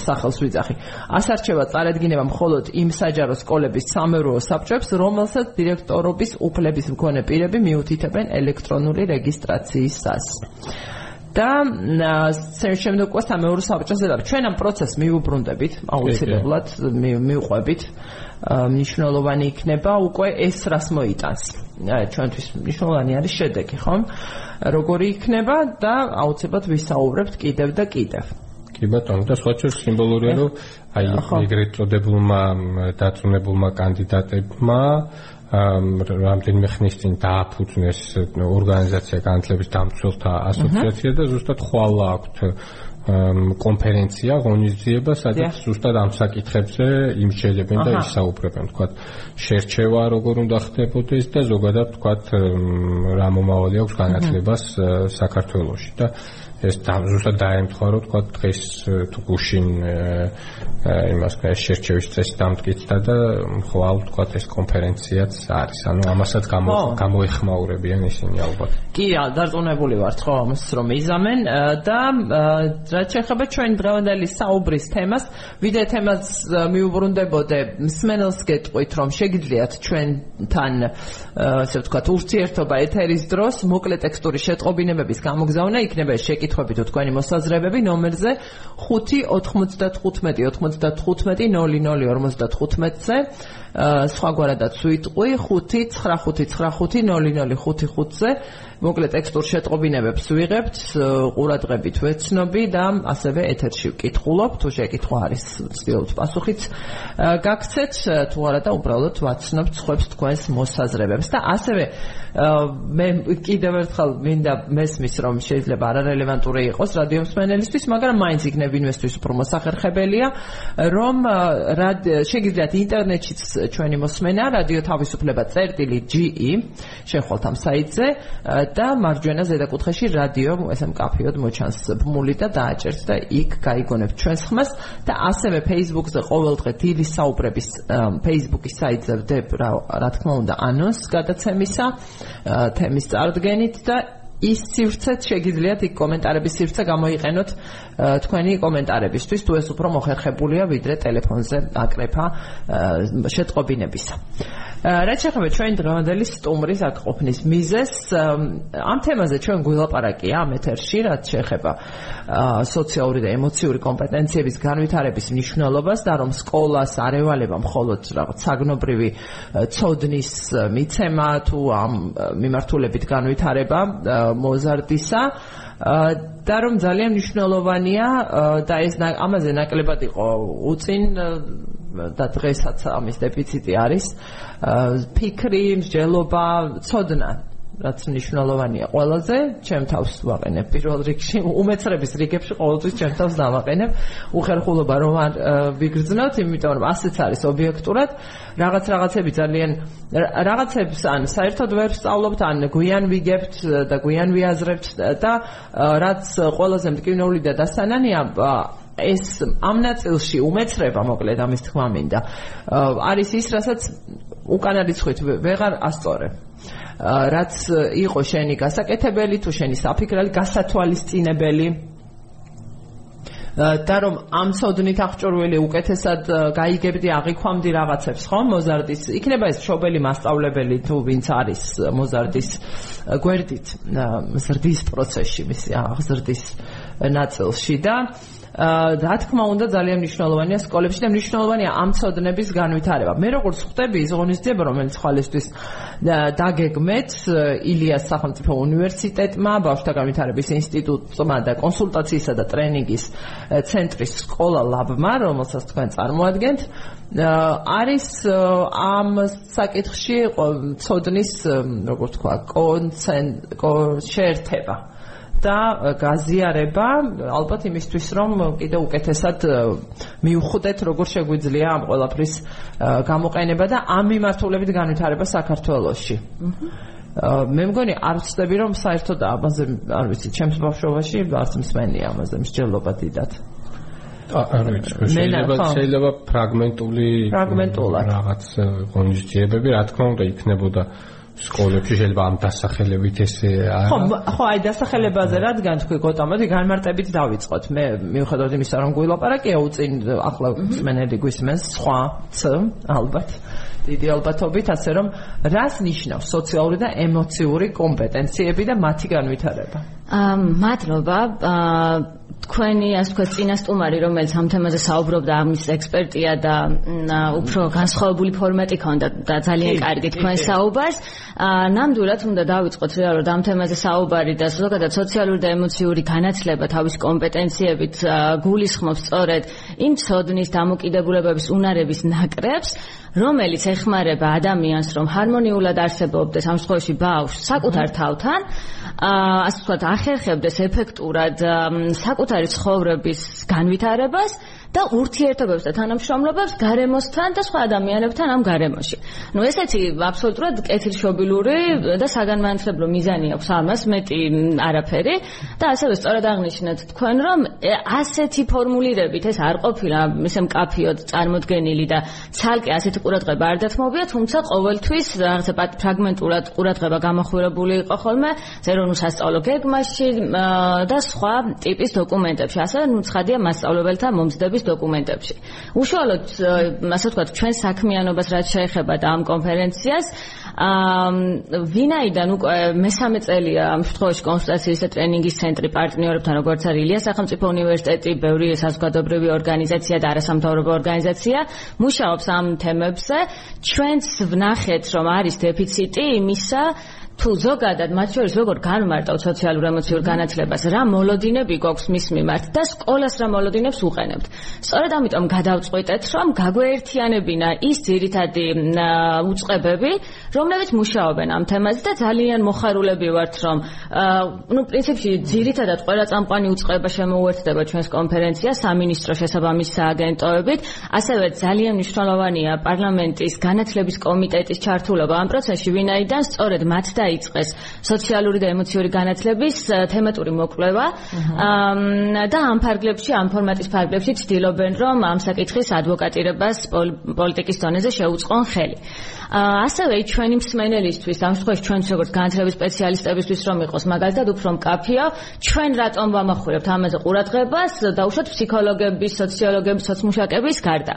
სახელს ვიძახი. ასარჩევა წარედგინება მხოლოდ იმ საჯარო სკოლების სამ სამეურვეო საბჭოებს, რომელსაც დირექტორობის უფლების მქონე პირები მიუთითებენ ელექტრონული რეგისტრაციისას. და შემდეგ უკვე სამეურვეო საბჭოზე და ჩვენ ამ პროცესს მიუბრუნდებით, აუცილებლად მიუყვებით. მნიშვნელოვანი იქნება უკვე ეს რას მოიტანს. ჩვენთვის მნიშვნელოვანი არის შედეგი, ხო? როგორი იქნება და აუცილებლად ვისაუბრებთ კიდევ და კიდევ. კი ბატონო და სხვა ჩვენ სიმბოლურია რომ აი ეგრეთ წოდებულმა დაწუნებულმა კანდიდატებმა რამდენიმე ხნის წინ დააფუძნეს ორგანიზაცია განათლების დამცველთა ასოციაცია და ზუსტად ხვალა აქვთ კონფერენცია, ღონისძიება, სადაც ზუსტად ამ საკითხებზე იმსჯელებენ და ისაუბრებენ, თქვათ, შერჩევა როგორ უნდა ხდებოდეს და ზოგადად თქვათ რა მომავალი აქვს განათლებას საქართველოში. და ეს ზუსტად დაემთხვა რომ თქვა დღეს თუ გუშინ იმას შერჩევის წესი დამტკიცდა და ხვალ თქვა ეს კონფერენციაც არის. ანუ ამასაც გამოეხმაურებიან ისინი ალბათ. კი დარწმუნებული ვართ ხო ამას რომ იზამენ და რაც შეეხება ჩვენ დღევანდელი საუბრის თემას ვიდე თემას მიუბრუნდებოდე მსმენელს გეტყვით რომ შეგიძლიათ ჩვენთან ასე ვთქვათ ურთიერთობა ეთერის დროს მოკლე ტექსტური შეტყობინებების გამოგზავნა იქნება შეკი კითხვები თუ თქვენი მოსაზრებები ნომერზე 595-95-0055-ზე სხვაგვარადაც ვიტყვი 595950055-ზე მოკლედ ტექსტურ შეტყობინებებს ვიღებთ ყურადღებით ვეცნობი და ასევე ეთერში ვკითხულობ. თუ შეკითხვა არის ვცდილობთ პასუხიც გაგცეთ თუ არა და უბრალოდ ვაცნობ ცხებს თქვენს მოსაზრებებს. და ასევე მე კიდევ ერთხელ მინდა მესმის რომ შეიძლება არარელევანტური იყოს რადიო მსმენელისთვის მაგრამ მაინც იქნებ ინვესტვის უფრო მოსახერხებელია რომ შეგიძლიათ ინტერნეტშიც ჩვენი მოსმენა რადიო თავისუფლება წერტილი GE შეხვალთ ამ საიტზე და მარჯვენა ზედაკუთხეში რადიო ესე მკაფიოდ მოჩანს ბმული და დააჭერთ და იქ გაიგონებთ ჩვენს ხმას. და ასევე Facebook-ზე ყოველდღე დილი საუბრების Facebook-ის საიტზე ვდებ რა რა თქმა უნდა ანონს გადაცემისა თემის წარდგენით და ის სივრცეც შეგიძლიათ იქ კომენტარების სივრცე გამოიყენოთ თქვენი კომენტარებისთვის თუ ეს უფრო მოხერხებულია ვიდრე ტელეფონზე აკრეფა შეტყობინებისა. რაც შეეხება ჩვენი დღევანდელი სტუმრის აკყოფნის მიზეს, ამ თემაზე ჩვენ გულაპარაკია ამ ეთერში, რაც შეეხება სოციალური და ემოციური კომპეტენციების განვითარების მნიშვნელობას და რომ სკოლას არ ევალება მხოლოდ რაღაც საგნობრივი ცოდნის მიცემა თუ ამ მიმართულებით განვითარება მოზარდისა და რომ ძალიან მნიშვნელოვანია და ეს ამაზე ნაკლებად იყო უწინ და დღესაც ამის დეფიციტი არის. ფიქრი, მსჯელობა, ცოდნა რაც მნიშვნელოვანია ყველაზე, ჩემ თავს ვაყენებ პირველ რიგში, უმეცრების რიგებში ყოველთვის ჩემ თავს დავაყენებ. უხერხულობა რომ არ ვიგრძნოთ, იმიტომ რომ ასეც არის ობიექტურად, რაღაც რაღაცები ძალიან რაღაცებს ან საერთოდ ვერ ვსწავლობთ, ან გვიან ვიგებთ და გვიან ვიაზრებთ და რაც ყველაზე მტკივნეული და დასანანია ეს ამ ნაწილში უმეცრება მოკლედ ამის თქმა მინდა არის ის რასაც უკანა რიცხვით ვეღარ ასწორებ რაც იყო შენი გასაკეთებელი თუ შენი საფიქრალი გასათვალისწინებელი. და რომ ამ სოდნით აღჭურვილი უკეთესად გაიგებდი აღიქვამდი რაღაცებს ხო მოზარდის? იქნება ეს შობელი მასწავლებელი თუ ვინც არის მოზარდის გვერდით ზრდის პროცესში მისი აღზრდის ნაწილში და რა თქმა უნდა ძალიან მნიშვნელოვანია სკოლებში და მნიშვნელოვანია ამ ცოდნების განვითარება. მე როგორც ხვდები ის ღონისძიება რომელიც ხალისთვის დაგეგმეთ ილიას სახელმწიფო უნივერსიტეტმა, ბავშვთა განვითარების ინსტიტუტმა და კონსულტაციისა და ტრენინგის ცენტრის სკოლა ლაბმა, რომელსაც თქვენ წარმოადგენთ, არის ამ საკითხში ცოდნის, როგორც თქვა, კონცენტრ შეერთება. და გაზიარება ალბათ იმისთვის რომ კიდე უკეთესად მიუხვდეთ როგორ შეგვიძლია ამ ყველაფრის გამოყენება და ამ მიმართულებით განვითარება საქართველოში. მე მგონი არ ვცდები რომ საერთოდ ამაზე არ ვიცი ჩემს ბავშვობაში არც მსმენია ამაზე მსჯელობა დიდად. არ ვიცი შეიძლება შეიძლება ფრაგმენტული ფრაგმენტულად რაღაც ღონისძიებები რა თქმა უნდა იქნებოდა სკოლებში შეიძლება ამ დასახელებით ესე არა? ხო ხო აი დასახელებაზე რადგან თქვი გოტამოდი განმარტებით დავიწყოთ. მე მიუხედავად იმისა რომ გულაპარაკია უწინ ახლა მსმენელი გვისმენს სხვა ც ალბათ დიდი ალბათობით ასე რომ რას ნიშნავს სოციალური და ემოციური კომპეტენციები და მათი განვითარება? აა მადლობა აა თქვენი ასე ვთქვათ წინასტუმარი რომელიც ამ თემაზე საუბრობდა ამის ექსპერტია და უფრო განსხვავებული ფორმატი ქონდა და ძალიან კარგი თქვენ საუბარს. ნამდვილად უნდა დავიწყოთ რეალურად ამ თემაზე საუბარი და ზოგადად სოციალური და ემოციური განათლება თავის კომპეტენციებით გულისხმობს სწორედ იმ ცოდნის დამოკიდებულებების უნარების ნაკრებს რომელიც ეხმარება ადამიანს რომ ჰარმონიულად არსებობდეს ამ შემთხვევაში ბავშვს საკუთარ თავთან ასე ვთქვათ ახერხებდეს ეფექტურად საკუთარი ცხოვრების განვითარებას და ურთიერთობებს და თანამშრომლობებს გარემოსთან და სხვა ადამიანებთან ამ გარემოში. ნუ ესეთი აბსოლუტურად კეთილშობილური და საგანმანათლებლო მიზანი აქვს ამას, მეტი არაფერი და ასევე სწორად აღნიშნეთ თქვენ, რომ ასეთი ფორმულირებით ეს არ ყოფილა ისე მკაფიოდ წარმოდგენილი და ცალკე ასეთი ყურადღება არ დათმობია, თუმცა ყოველთვის რაღაცა ფრაგმენტულად ყურადღება გამოხვილებული იყო ხოლმე ზერონულ სასწავლო გეგმაში და სხვა ტიპის დოკუმენტებში. ასევე ნუ ცხადია მასწავლებელთა მომზდების დოკუმენტებში. უშუალოდ ასე ვთქვათ, ჩვენ საქმიანობას რაც შეეხება და ამ კონფერენციას, აა ვინაიდან უკვე მესამე წელია ამ შემთხვევაში კონსულტაციის და ტრენინგის ცენტრი პარტნიორებთან, როგორც არის ილია სახელმწიფო უნივერსიტეტი, ბევრი საზოგადოებრივი ორგანიზაცია და არასამთავრობო ორგანიზაცია მუშაობს ამ თემებზე. ჩვენც ვნახეთ, რომ არის დეფიციტი იმისა, თუ ზოგადად მათ შორის როგორ განმარტავ სოციალურ ემოციურ განათლებას, რა მოლოდინები გვაქვს მის მიმართ და სკოლას რა მოლოდინებს უყენებთ. სწორედ ამიტომ გადავწყვეტეთ, რომ გაგვეერთიანებინა ის ძირითადი უწყებები, რომლებიც მუშაობენ ამ თემაზე და ძალიან მოხარულები ვართ, რომ ნუ პრინციპში ძირითადად ყველა წამყვანი უწყება შემოუერთდება ჩვენს კონფერენციას სამინისტრო შესაბამის სააგენტოებით, ასევე ძალიან მნიშვნელოვანია პარლამენტის განათლების კომიტეტის ჩართულობა ამ პროცესში, ვინაიდან სწორედ მათ და დაიწყეს სოციალური და ემოციური განათლების თემატური მოკვლევა და ამ ფარგლებში, ამ ფორმატის ფარგლებში ცდილობენ, რომ ამ საკითხის ადვოკატირებას პოლიტიკის დონეზე შეუწყონ ხელი. ასევე ჩვენი მსმენელისთვის, ამ შემთხვევაში ჩვენც როგორც განათლების სპეციალისტებისთვის რომ იყოს მაგალითად უფრო მკაფიო, ჩვენ რატომ ვამახვილებთ ამაზე ყურადღებას და უშუალოდ ფსიქოლოგების, სოციოლოგების, სოციმუშაკების გარდა.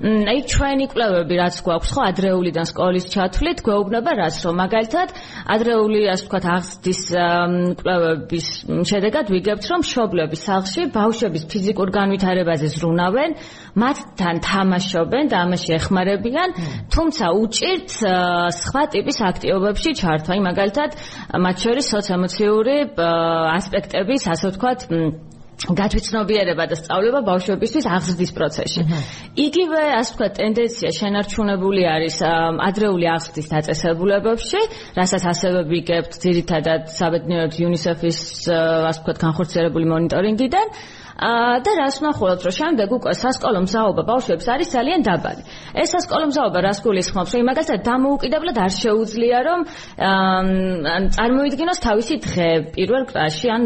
აი ჩვენი კვლევები რაც გვაქვს ხო ადრეულიდან სკოლის ჩათვლით, გვეუბნება რაც რომ მაგალითად ადრეული ასე ვთქვათ აღზრდის კვლევების შედეგად ვიგებთ რომ შობლების სახლში ბავშვების ფიზიკურ განვითარებაზე ზრუნავენ, მათთან თამაშობენ და ამაში ეხმარებიან, თუმცა უჭირთ სხვა ტიპის აქტივობებში ჩართვა, აი მაგალითად მათ შორის სოციომოციური ასპექტების ასე ვთქვათ გაჩვეცნობიერება და სწავლება ბავშვებისთვის აღზრდის პროცესში. იგივე, ასე ვთქვათ, ტენდენცია შენარჩუნებული არის ადრეული აღზრდის დაწესებულებებში, რასაც ასევე ვიგებთ ძირითადად საბედნიეროდ UNICEF-ის ასე ვთქვათ განხორციელებული მონიტორინგიდან. და რას ვნახულობთ, რომ შემდეგ უკვე სასკოლო მზაობა ბავშვებს არის ძალიან დაბალი. ეს სასკოლო მზაობა რას გულისხმობს, რომ მაგალითად დამოუკიდებლად არ შეუძლია, რომ წარმოიდგინოს თავისი დღე პირველ კლასში ან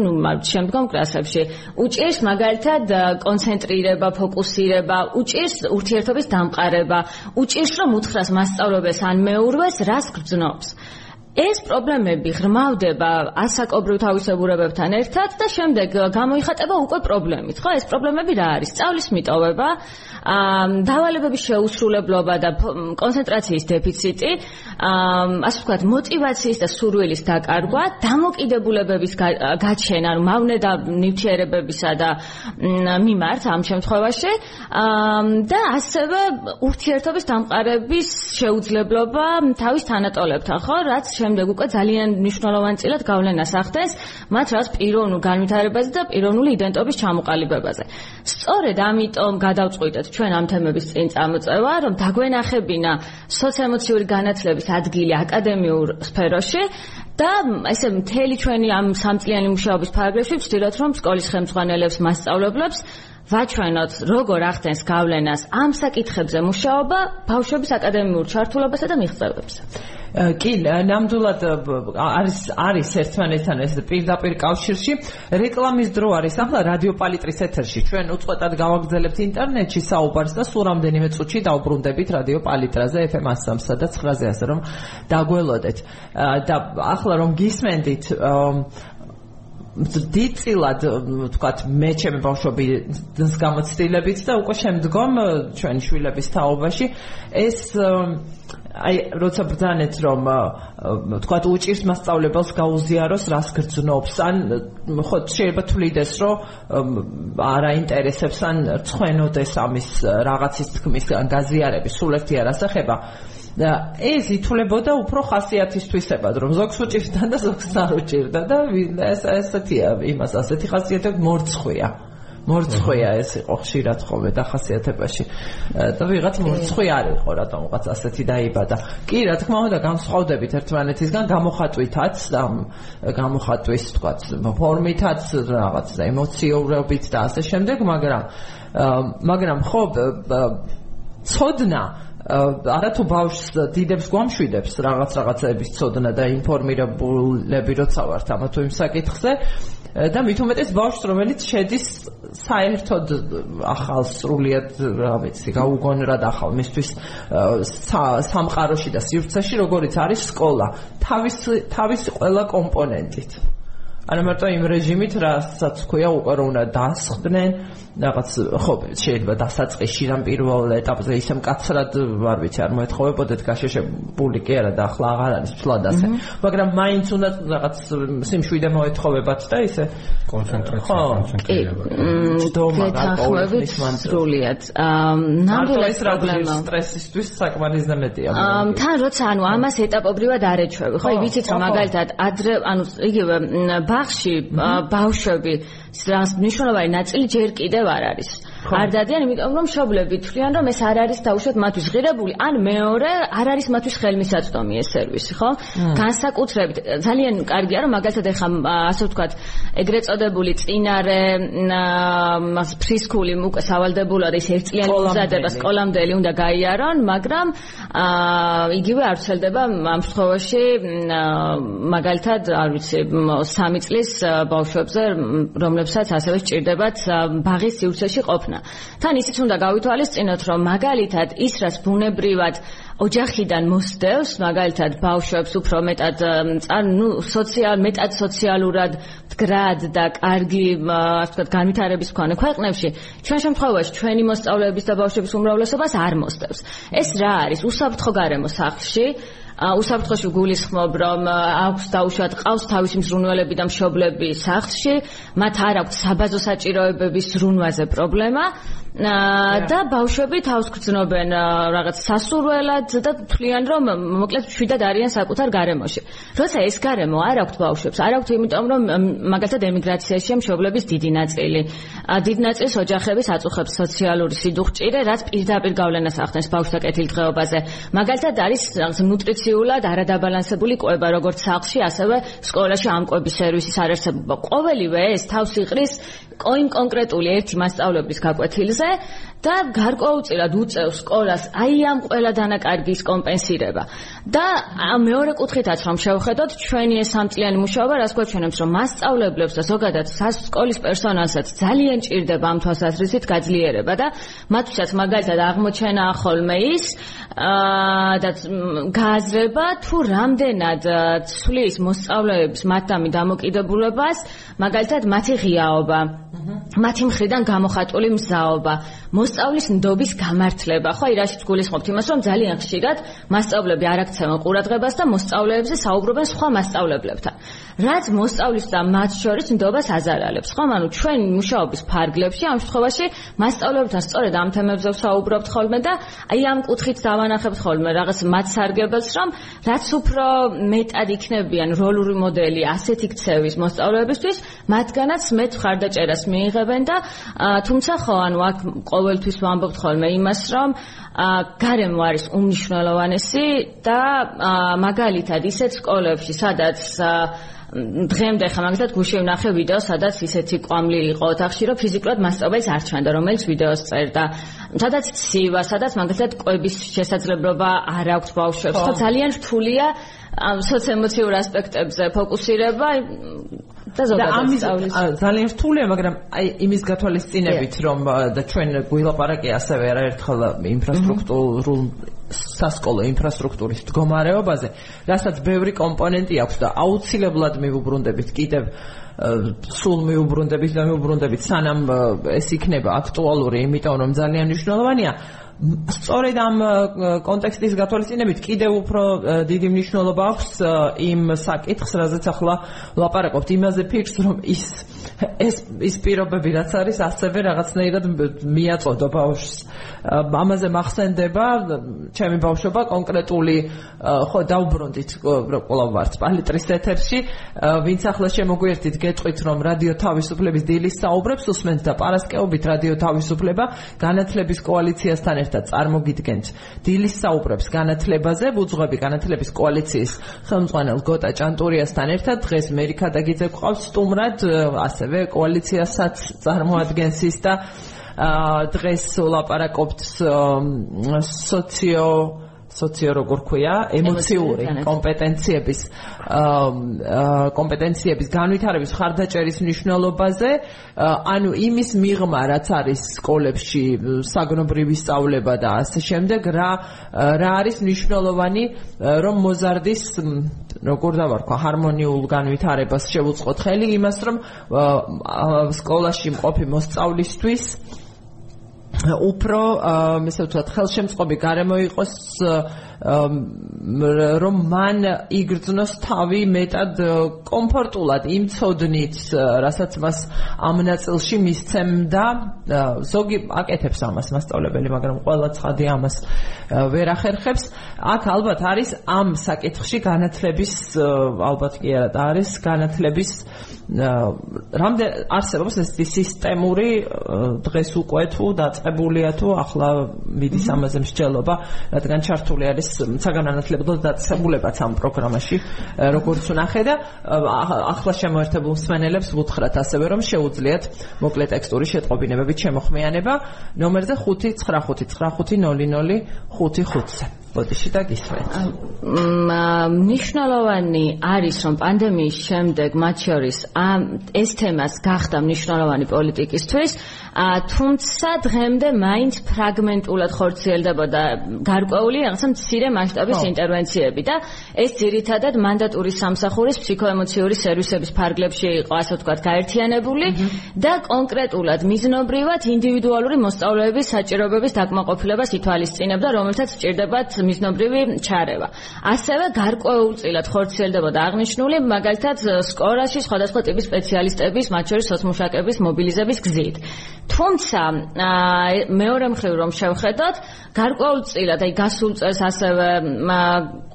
შემდგომ კლასებში. უჭირს მაგალითად კონცენტრირება, ფოკუსირება, უჭირს ურთიერთობის დამყარება, უჭირს რომ უთხრას მასწავლებელს ან მეურვეს, რას გრძნობს. ეს პრობლემები ღრმავდება ასაკობრივ თავისებურებებთან ერთად და შემდეგ გამოიხატება უკვე პრობლემით, ხო? ეს პრობლემები რა არის? სწავლის მიტოვება, დავალებების შეუსრულებლობა და კონცენტრაციის დეფიციტი, ასე ვთქვათ, мотиваციის და სურვილის დაკარგვა, დამოკიდებულებების გაჩენა, მავნედა ნივთიერებებისა და მიმართ ამ შემთხვევაში და ასევე ურთიერთობის დამყარების შეუძლებლობა თავის თანატოლებთან, ხო? რაც შემდეგ უკვე ძალიან მნიშვნელოვანი წილად გავლენას ახდენს მათ რაც პიროვნულ განვითარებაზე და პიროვნული იდენტობის ჩამოყალიბებაზე. სწორედ ამიტომ გადავწყვიტეთ ჩვენ ამ თემების წინ წამოწევა, რომ დაგვენახებინა სოციოემოციური განათლების ადგილი აკადემიურ სფეროში და ესე მთელი ჩვენი ამ სამწლიანი მუშაობის ფარგლებში ვცდილობთ რომ სკოლის ხელმძღვანელებს, მასწავლებლებს ვაჩვენოთ როგორ ახდენს გავლენას ამ საკითხებზე მუშაობა ბავშვების აკადემიურ ჩართულობასა და მიღწევებზე. კი ნამდვილად არის არის ერთმანეთთან ეს პირდაპირ კავშირში. რეკლამის დრო არის ახლა რადიო პალიტრის ეთერში. ჩვენ უწყვეტად გავაგზავნებთ ინტერნეტში საუბარს და სულ რამდენიმე წუთში დავბრუნდებით რადიო პალიტრაზე FM 103 და 9-ზე ასე რომ დაგველოდეთ. და ახლა რომ გისმენდით დიდწილად ვთქვათ მე ჩემი ბავშვები ძს გამოცდილებით და უკვე შემდგომ ჩვენი შვილების თაობაში ეს აი როცა ბძანეთ რომ ვთქვათ უჭირს მასწავლებელს გაუზიაროს რას გრძნობს ან ხო შეიძლება თulides რომ არ აინტერესებს ან ცხენოდეს ამის რაღაცის თქმის ან გაზიარების სულ ერთი არასახება და ეს ითვლებოდა უფრო ხასიათისთვისებად, რომ ზოგს უჭირდა და ზოგს არ უჭირდა და ეს ესეთია იმას ასეთი ხასიათები მორცხვია. მორცხვია ეს იყო ხშირად ხოლმე დახასიათებაში და ვიღაც მორცხვი არ იყო რატომღაც ასეთი დაიბადა. კი რა თქმა უნდა განსხვავდებით ერთმანეთისგან გამოხატვითაც და გამოხატვის თქვა ფორმითაც რაღაც ემოციურობით და ასე შემდეგ მაგრამ მაგრამ ხო ცოდნა არათუ ბავშვს დიდებს გვამშვიდებს რაღაც რაღაცების ცოდნა და ინფორმირებულები როცა ვართ ამა თუ იმ საკითხზე. და მით უმეტეს ბავშვს რომელიც შედის საერთოდ ახალ სრულიად რა ვიცი გაუგონრად ახალ მისთვის სამყაროში და სივრცეში როგორიც არის სკოლა. თავის თავის ყველა კომპონენტით არა მარტო იმ რეჟიმით რასაც ქვია უკვე რომ უნდა დასხდნენ რაღაც ხო შეიძლება დასაწყისში რამ პირველ ეტაპზე ისე მკაცრად არ ვიცი არ მოეთხოვებოდეთ გაშეშებული კი არა და ახლა აღარ არის ფლად ასე. მაგრამ მაინც უნდა რაღაც სიმშვიდე მოეთხოვებათ და ისე კონცენტრაცია კონცენტრირება. დომა გაკეთებით სრულიად. ნამდვილად პრობლემა. სტრესისთვის საკმარისზე მეტია თან როცა ანუ ამას ეტაპობრივად არ ეჩვევი. ხო იცით რომ მაგალითად ადრე ანუ იგივე ბაღში ბავშვები რაღაც მნიშვნელოვანი ნაწილი ჯერ კიდევ არ არის. არ დადიან, იმიტომ რომ მშობლები თვლიან, რომ ეს არ არის დაუშვათ მათთვის ღირებული, ან მეორე არ არის მათთვის ხელმისაწვდომი ეს სერვისი, ხო? განსაკუთრებით ძალიან კარგია, რომ მაგალითად ეხა ასე ვთქვათ, ეგრეთ წოდებული წინარე მას ფრისკული უკვე სავალდებულად ის ერთწლიანი მზადება სკოლამდელი უნდა გაიარონ, მაგრამ იგივე არ ცელდება ამ შემთხვევაში მაგალითად, არ ვიცი, 3 წლის ბავშვებზე, რომლებსაც ასევე სჭირდებათ ბაღის სივრცეში ყოფნა. თან ისიც უნდა გავითვალისწინოთ, რომ მაგალითად ის რას ბუნებრივად ოჯახიდან მოსდევს, მაგალითად ბავშვებს უფრო მეტად ну სოციალ მეტად სოციალურად მდგრად და კარგი, ასე ვთქვათ, განვითარების მქონე ქვეყნებში, ჩვენ შემთხვევაში ჩვენი მოსწავლეების და ბავშვების უმრავლესობას არ მოსდევს. ეს რა არის? უსაფრთხო გარემო სახლში უსაფრთხოში გულისხმობ რომ აქვს დაუშვათ ყავს თავისი მზრუნველები და მშობლები სახლში. მათ არ აქვს საბაზო საჭიროებების ზრუნვაზე პრობლემა და ბავშვები თავს გრძნობენ რაღაც სასურველად და თვლიან რომ მოკლედ შვიდად არიან საკუთარ გარემოში. როცა ეს გარემო არ აქვს ბავშვებს, არ აქვს იმიტომ რომ მაგალითად ემიგრაციაში მშობლების დიდი ნაწილი, დიდ ნაწილს ოჯახების აწუხებს სოციალური სიდუხჭირე, რაც პირდაპირ გავლენას ახდენს ბავშვთა კეთილდღეობაზე. მაგალითად არის რაღაც ნუტრიციულად არადაბალანსებული კვება, როგორც სახლში, ასევე სკოლაში ამ კვების სერვისის არარსებობა. ყოველივე ეს თავს იყრის კონკრეტული ერთი მასწავლებლის გაკვეთილზე は。და გარკვეულწილად უწევს სკოლას აი ამ ყველა დანაკარგის კომპენსირება. და მეორე კუთხითაც რომ შევხედოთ, ჩვენი ეს სამწლიანი მუშაობა რას გვაჩვენებს, რომ მასწავლებლებს და ზოგადად სასკოლის პერსონალსაც ძალიან ჭირდება ამ თვალსაზრისით გაძლიერება და მათთვისაც მაგალითად აღმოჩენა ხოლმე ის და გააზრება თუ რამდენად ცვლის მოსწავლეების მათდამი დამოკიდებულებას, მაგალითად მათი ღიაობა მათი მხრიდან გამოხატული მზაობა, მოსწავლის ნდობის გამართლება. ხო, აი რაშიც გულისხმობთ იმას, რომ ძალიან ხშირად მასწავლებლები არ აქცევენ ყურადღებას და მოსწავლეებზე საუბრობენ სხვა მასწავლებლებთან. რაც მოსწავლის და მათ შორის ნდობას აზარალებს. ხო, ანუ ჩვენ მუშაობის ფარგლებში ამ შემთხვევაში მასწავლებლებთან სწორედ ამ თემებზე ვსაუბრობთ ხოლმე და აი ამ კუთხით დავანახებთ ხოლმე რაღაც მათ სარგებელს, რომ რაც უფრო მეტად იქნებიან როლური მოდელი ასეთი ქცევის მოსწავლეებისთვის, მათგანაც მეტ ხარდაჭერას მიიღებენ და თუმცა ხო, ანუ აქ ყოველთვის ვამბობთ ხოლმე იმას, რომ გარემო არის უმნიშვნელოვანესი და მაგალითად ისეთ სკოლებში, სადაც დღემდე ხა მაგალითად გუშინ ვნახე ვიდეო, სადაც ისეთი ყვამლი იყო ოთახში, რომ ფიზიკურად მასწავლებელს არ ჩანდა, რომელიც ვიდეოს წერდა. სადაც ცივა, სადაც მაგალითად ყვების შესაძლებლობა არ აქვს ბავშვებს. ხო ძალიან რთულია ამ სოციოემოციურ ასპექტებზე ფოკუსირება და ზოგადად სწავლის. ძალიან რთულია, მაგრამ აი იმის გათვალისწინებით, რომ და ჩვენ გვილაპარაკე ასევე არაერთხელ ინფრასტრუქტურულ სასკოლო ინფრასტრუქტურის მდგომარეობაზე, რასაც ბევრი კომპონენტი აქვს და აუცილებლად მიუბრუნდებით კიდევ სულ მიუბრუნდებით და მიუბრუნდებით სანამ ეს იქნება აქტუალური, იმიტომ რომ ძალიან მნიშვნელოვანია სწორედ ამ კონტექსტის გათვალისწინებით კიდევ უფრო დიდი მნიშვნელობა აქვს იმ საკითხს, რაზეც ახლა ვლაპარაკობთ, იმაზე ფიქრს, რომ ის ეს ის პირობები რაც არის ასევე რაღაცნაირად მიაწოდო ბავშვს ამაზე მახსენდება ჩემი ბავშვობა კონკრეტული ხო დაუბრუნდით ყოლავ ვართ პალიტრის ეთერში ვინც ახლა შემოგვიერთით გეტყვით რომ რადიო თავისუფლების დილის საუბრებს უსმენთ და პარასკეობით რადიო თავისუფლება განათლების კოალიციასთან ერთად წარმოგიდგენთ. დილის საუბრებს განათლებაზე ვუძღვები განათლების კოალიციის ხელმძღვანელ გოტა ჭანტურიასთან ერთად დღეს მერიქა დაგიძე ყავს სტუმრად ასევე კოალიციასაც წარმოადგენს ის და დღეს ვლაპარაკობთ სოციო სოციო როგორ ქვია ემოციური კომპეტენციების კომპეტენციების განვითარების ხარდაჭერის მნიშვნელობაზე ანუ იმის მიღმა რაც არის სკოლებში საგნობრივი სწავლება და ასე შემდეგ რა რა არის მნიშვნელოვანი რომ მოზარდის როგორ დავარქვა ჰარმონიულ განვითარებას შევუწყოთ. ხელი იმას რომ სკოლაში მყოფი მოსწავლისთვის უფრო ესე ვთქვათ ხელშემწყობი გარემო იყოს რომ მან იგრძნოს თავი მეტად კომფორტულად იმ წოდნით რასაც მას ამ ნაწილში მისცემდა ზოგი აკეთებს ამას მასწავლებელი მაგრამ ყველა ცხადი ამას ვერ ახერხებს აქ ალბათ არის ამ საკითხში განათლების ალბათ კი არა და არის განათლების რამდენ არსებობს ეს სისტემური დღეს უკვე თუ დაწყებულია თუ ახლა მიდის ამაზე მსჯელობა რადგან ჩართული არის საგანანათლებლო დაწესებულებაც ამ პროგრამაში როგორც ვნახე და ახლა შემოერთებულ მსმენელებს ვუთხრათ ასევე რომ შეუძლიათ მოკლე ტექსტური შეტყობინებებით შემოხმიანება. ნომერზე 595500555-ზე ბოდიში და გისვენ. მნიშვნელოვანი არის რომ პანდემიის შემდეგ მათ შორის ამ ეს თემას გახდა მნიშვნელოვანი პოლიტიკისთვის, თუმცა დღემდე მაინც ფრაგმენტულად ხორციელდებოდა გარკვეული რაღაცა მცირე მასშტაბის ინტერვენციები და ეს ძირითადად მანდატური სამსახურის ფსიქოემოციური სერვისების ფარგლებში იყო ასე ვთქვათ გაერთიანებული და კონკრეტულად მიზნობრივად ინდივიდუალური მოსწავლეების საჭიროებების დაკმაყოფილებას ითვალისწინებდა, რომელთაც სჭირდებათ მიზნობრივი ჩარევა. ასევე გარკვეულწილად ხორციელდებოდა აღნიშნული მაგალითად სკოლაში სხვადასხვა ტიპის სპეციალისტების, მათ შორის სოციმუშაკების მობილიზების გზით. თუმცა მეორე მხრივ რომ შევხედოთ, გარკვეულწილად აი გასულ წელს ასევე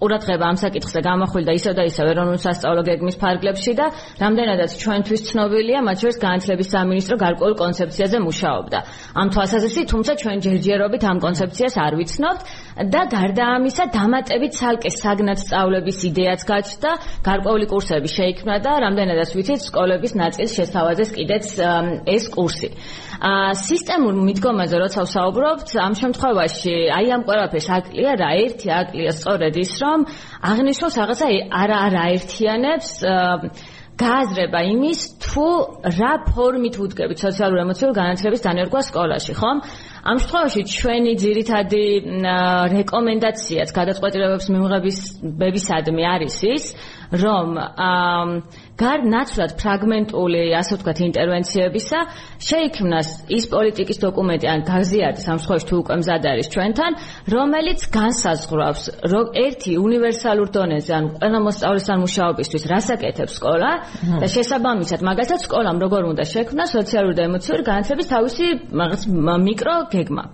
ყურადღება ამ საკითხზე გამახვილდა ისევ და ისევ ეროვნულ სასწავლო გეგმის ფარგლებში და რამდენადაც ჩვენთვის ცნობილია, მათ შორის განათლების სამინისტრო გარკვეულ კონცეფციაზე მუშაობდა. ამ თვალსაზრისით, თუმცა ჩვენ ჯერჯერობით ამ კონცეფციას არ ვიცნობთ და გარდა ამისა, დამატებით ცალკე საგნად სწავლების იდეაც გაჩნდა, გარკვეული კურსები შეიქმნა და რამდენადაც ვიცით, სკოლების ნაწილს შესთავაზეს კიდეც ეს კურსი. აა სისტემურ მიდგომაზე როცა ვსაუბრობთ, ამ შემთხვევაში აი ამ ყველაფერს აკლია რა, ერთი აკლია სწორედ ის, რომ აღნიშნოს რაღაცა არა არა ერთიანებს გააზრება იმის თუ რა ფორმით უდგებით სოციალურ ემოციურ განათლების დანერგვა სკოლაში, ხომ? ამ შემთხვევაში ჩვენი ძირითადი რეკომენდაციაც გადაწყვეტილებებს მიღების ბებისადმი არის ის, რომ ნაცვლად ფრაგმენტული, ასე ვთქვათ, ინტერვენციებისა შეიქმნას ის პოლიტიკის დოკუმენტი ან გაზიარდეს ამ შემთხვევაში თუ უკვე მზად არის ჩვენთან, რომელიც განსაზღვრავს, რომ ერთი უნივერსალურ დონეზე ან ყველა მოსწავლესთან მუშაობისთვის რასაკეთებს სკოლა და შესაბამისად, მაგალითად, სკოლამ როგორ უნდა შექმნას სოციალური და ემოციური განათლების თავისი რაღაც მიკრო გეგმა.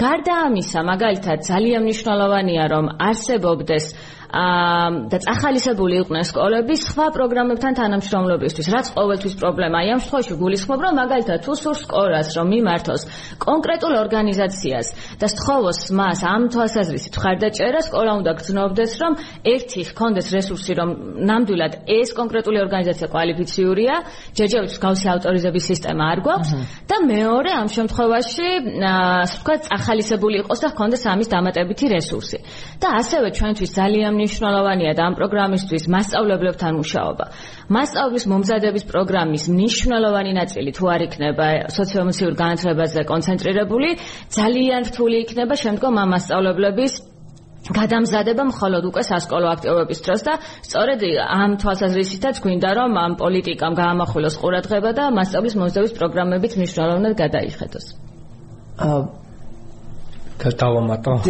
გარდა ამისა, მაგალითად, ძალიან მნიშვნელოვანია, რომ არსებობდეს და წახალისებული იყვნენ სკოლები სხვა პროგრამებთან თანამშრომლობისთვის, რაც ყოველთვის პრობლემაა. ამ შემთხვევაში გულისხმობ, რომ მაგალითად თუ სურს სკოლას, რომ მიმართოს კონკრეტულ ორგანიზაციას და სთხოვოს მას ამ თვალსაზრისით ხარდაჭერა, სკოლა უნდა გრძნობდეს, რომ ერთი ჰქონდეს რესურსი, რომ ნამდვილად ეს კონკრეტული ორგანიზაცია კვალიფიციურია, ჯერჯერობით გავსი ავტორიზების სისტემა არ გვაქვს და მეორე ამ შემთხვევაში, ასე ვთქვათ, წახალისებული იყოს და ჰქონდეს ამის დამატებითი რესურსი. და ასევე ჩვენთვის ძალიან მნიშვნელოვანია და ამ პროგრამისთვის მასწავლებლებთან მუშაობა. მასწავლის მომზადების პროგრამის მნიშვნელოვანი ნაწილი თუ არ იქნება სოციოემოციურ განათლებაზე კონცენტრირებული, ძალიან რთული იქნება შემდგომ ამ მასწავლებლების გადამზადება მხოლოდ უკვე სასკოლო აქტივობების დროს და სწორედ ამ თვალსაზრისითაც გვინდა რომ ამ პოლიტიკამ გაამახვილოს ყურადღება და მასწავლის მომზადების პროგრამებით მნიშვნელოვნად გადაიხედოს. აა გადავამატო.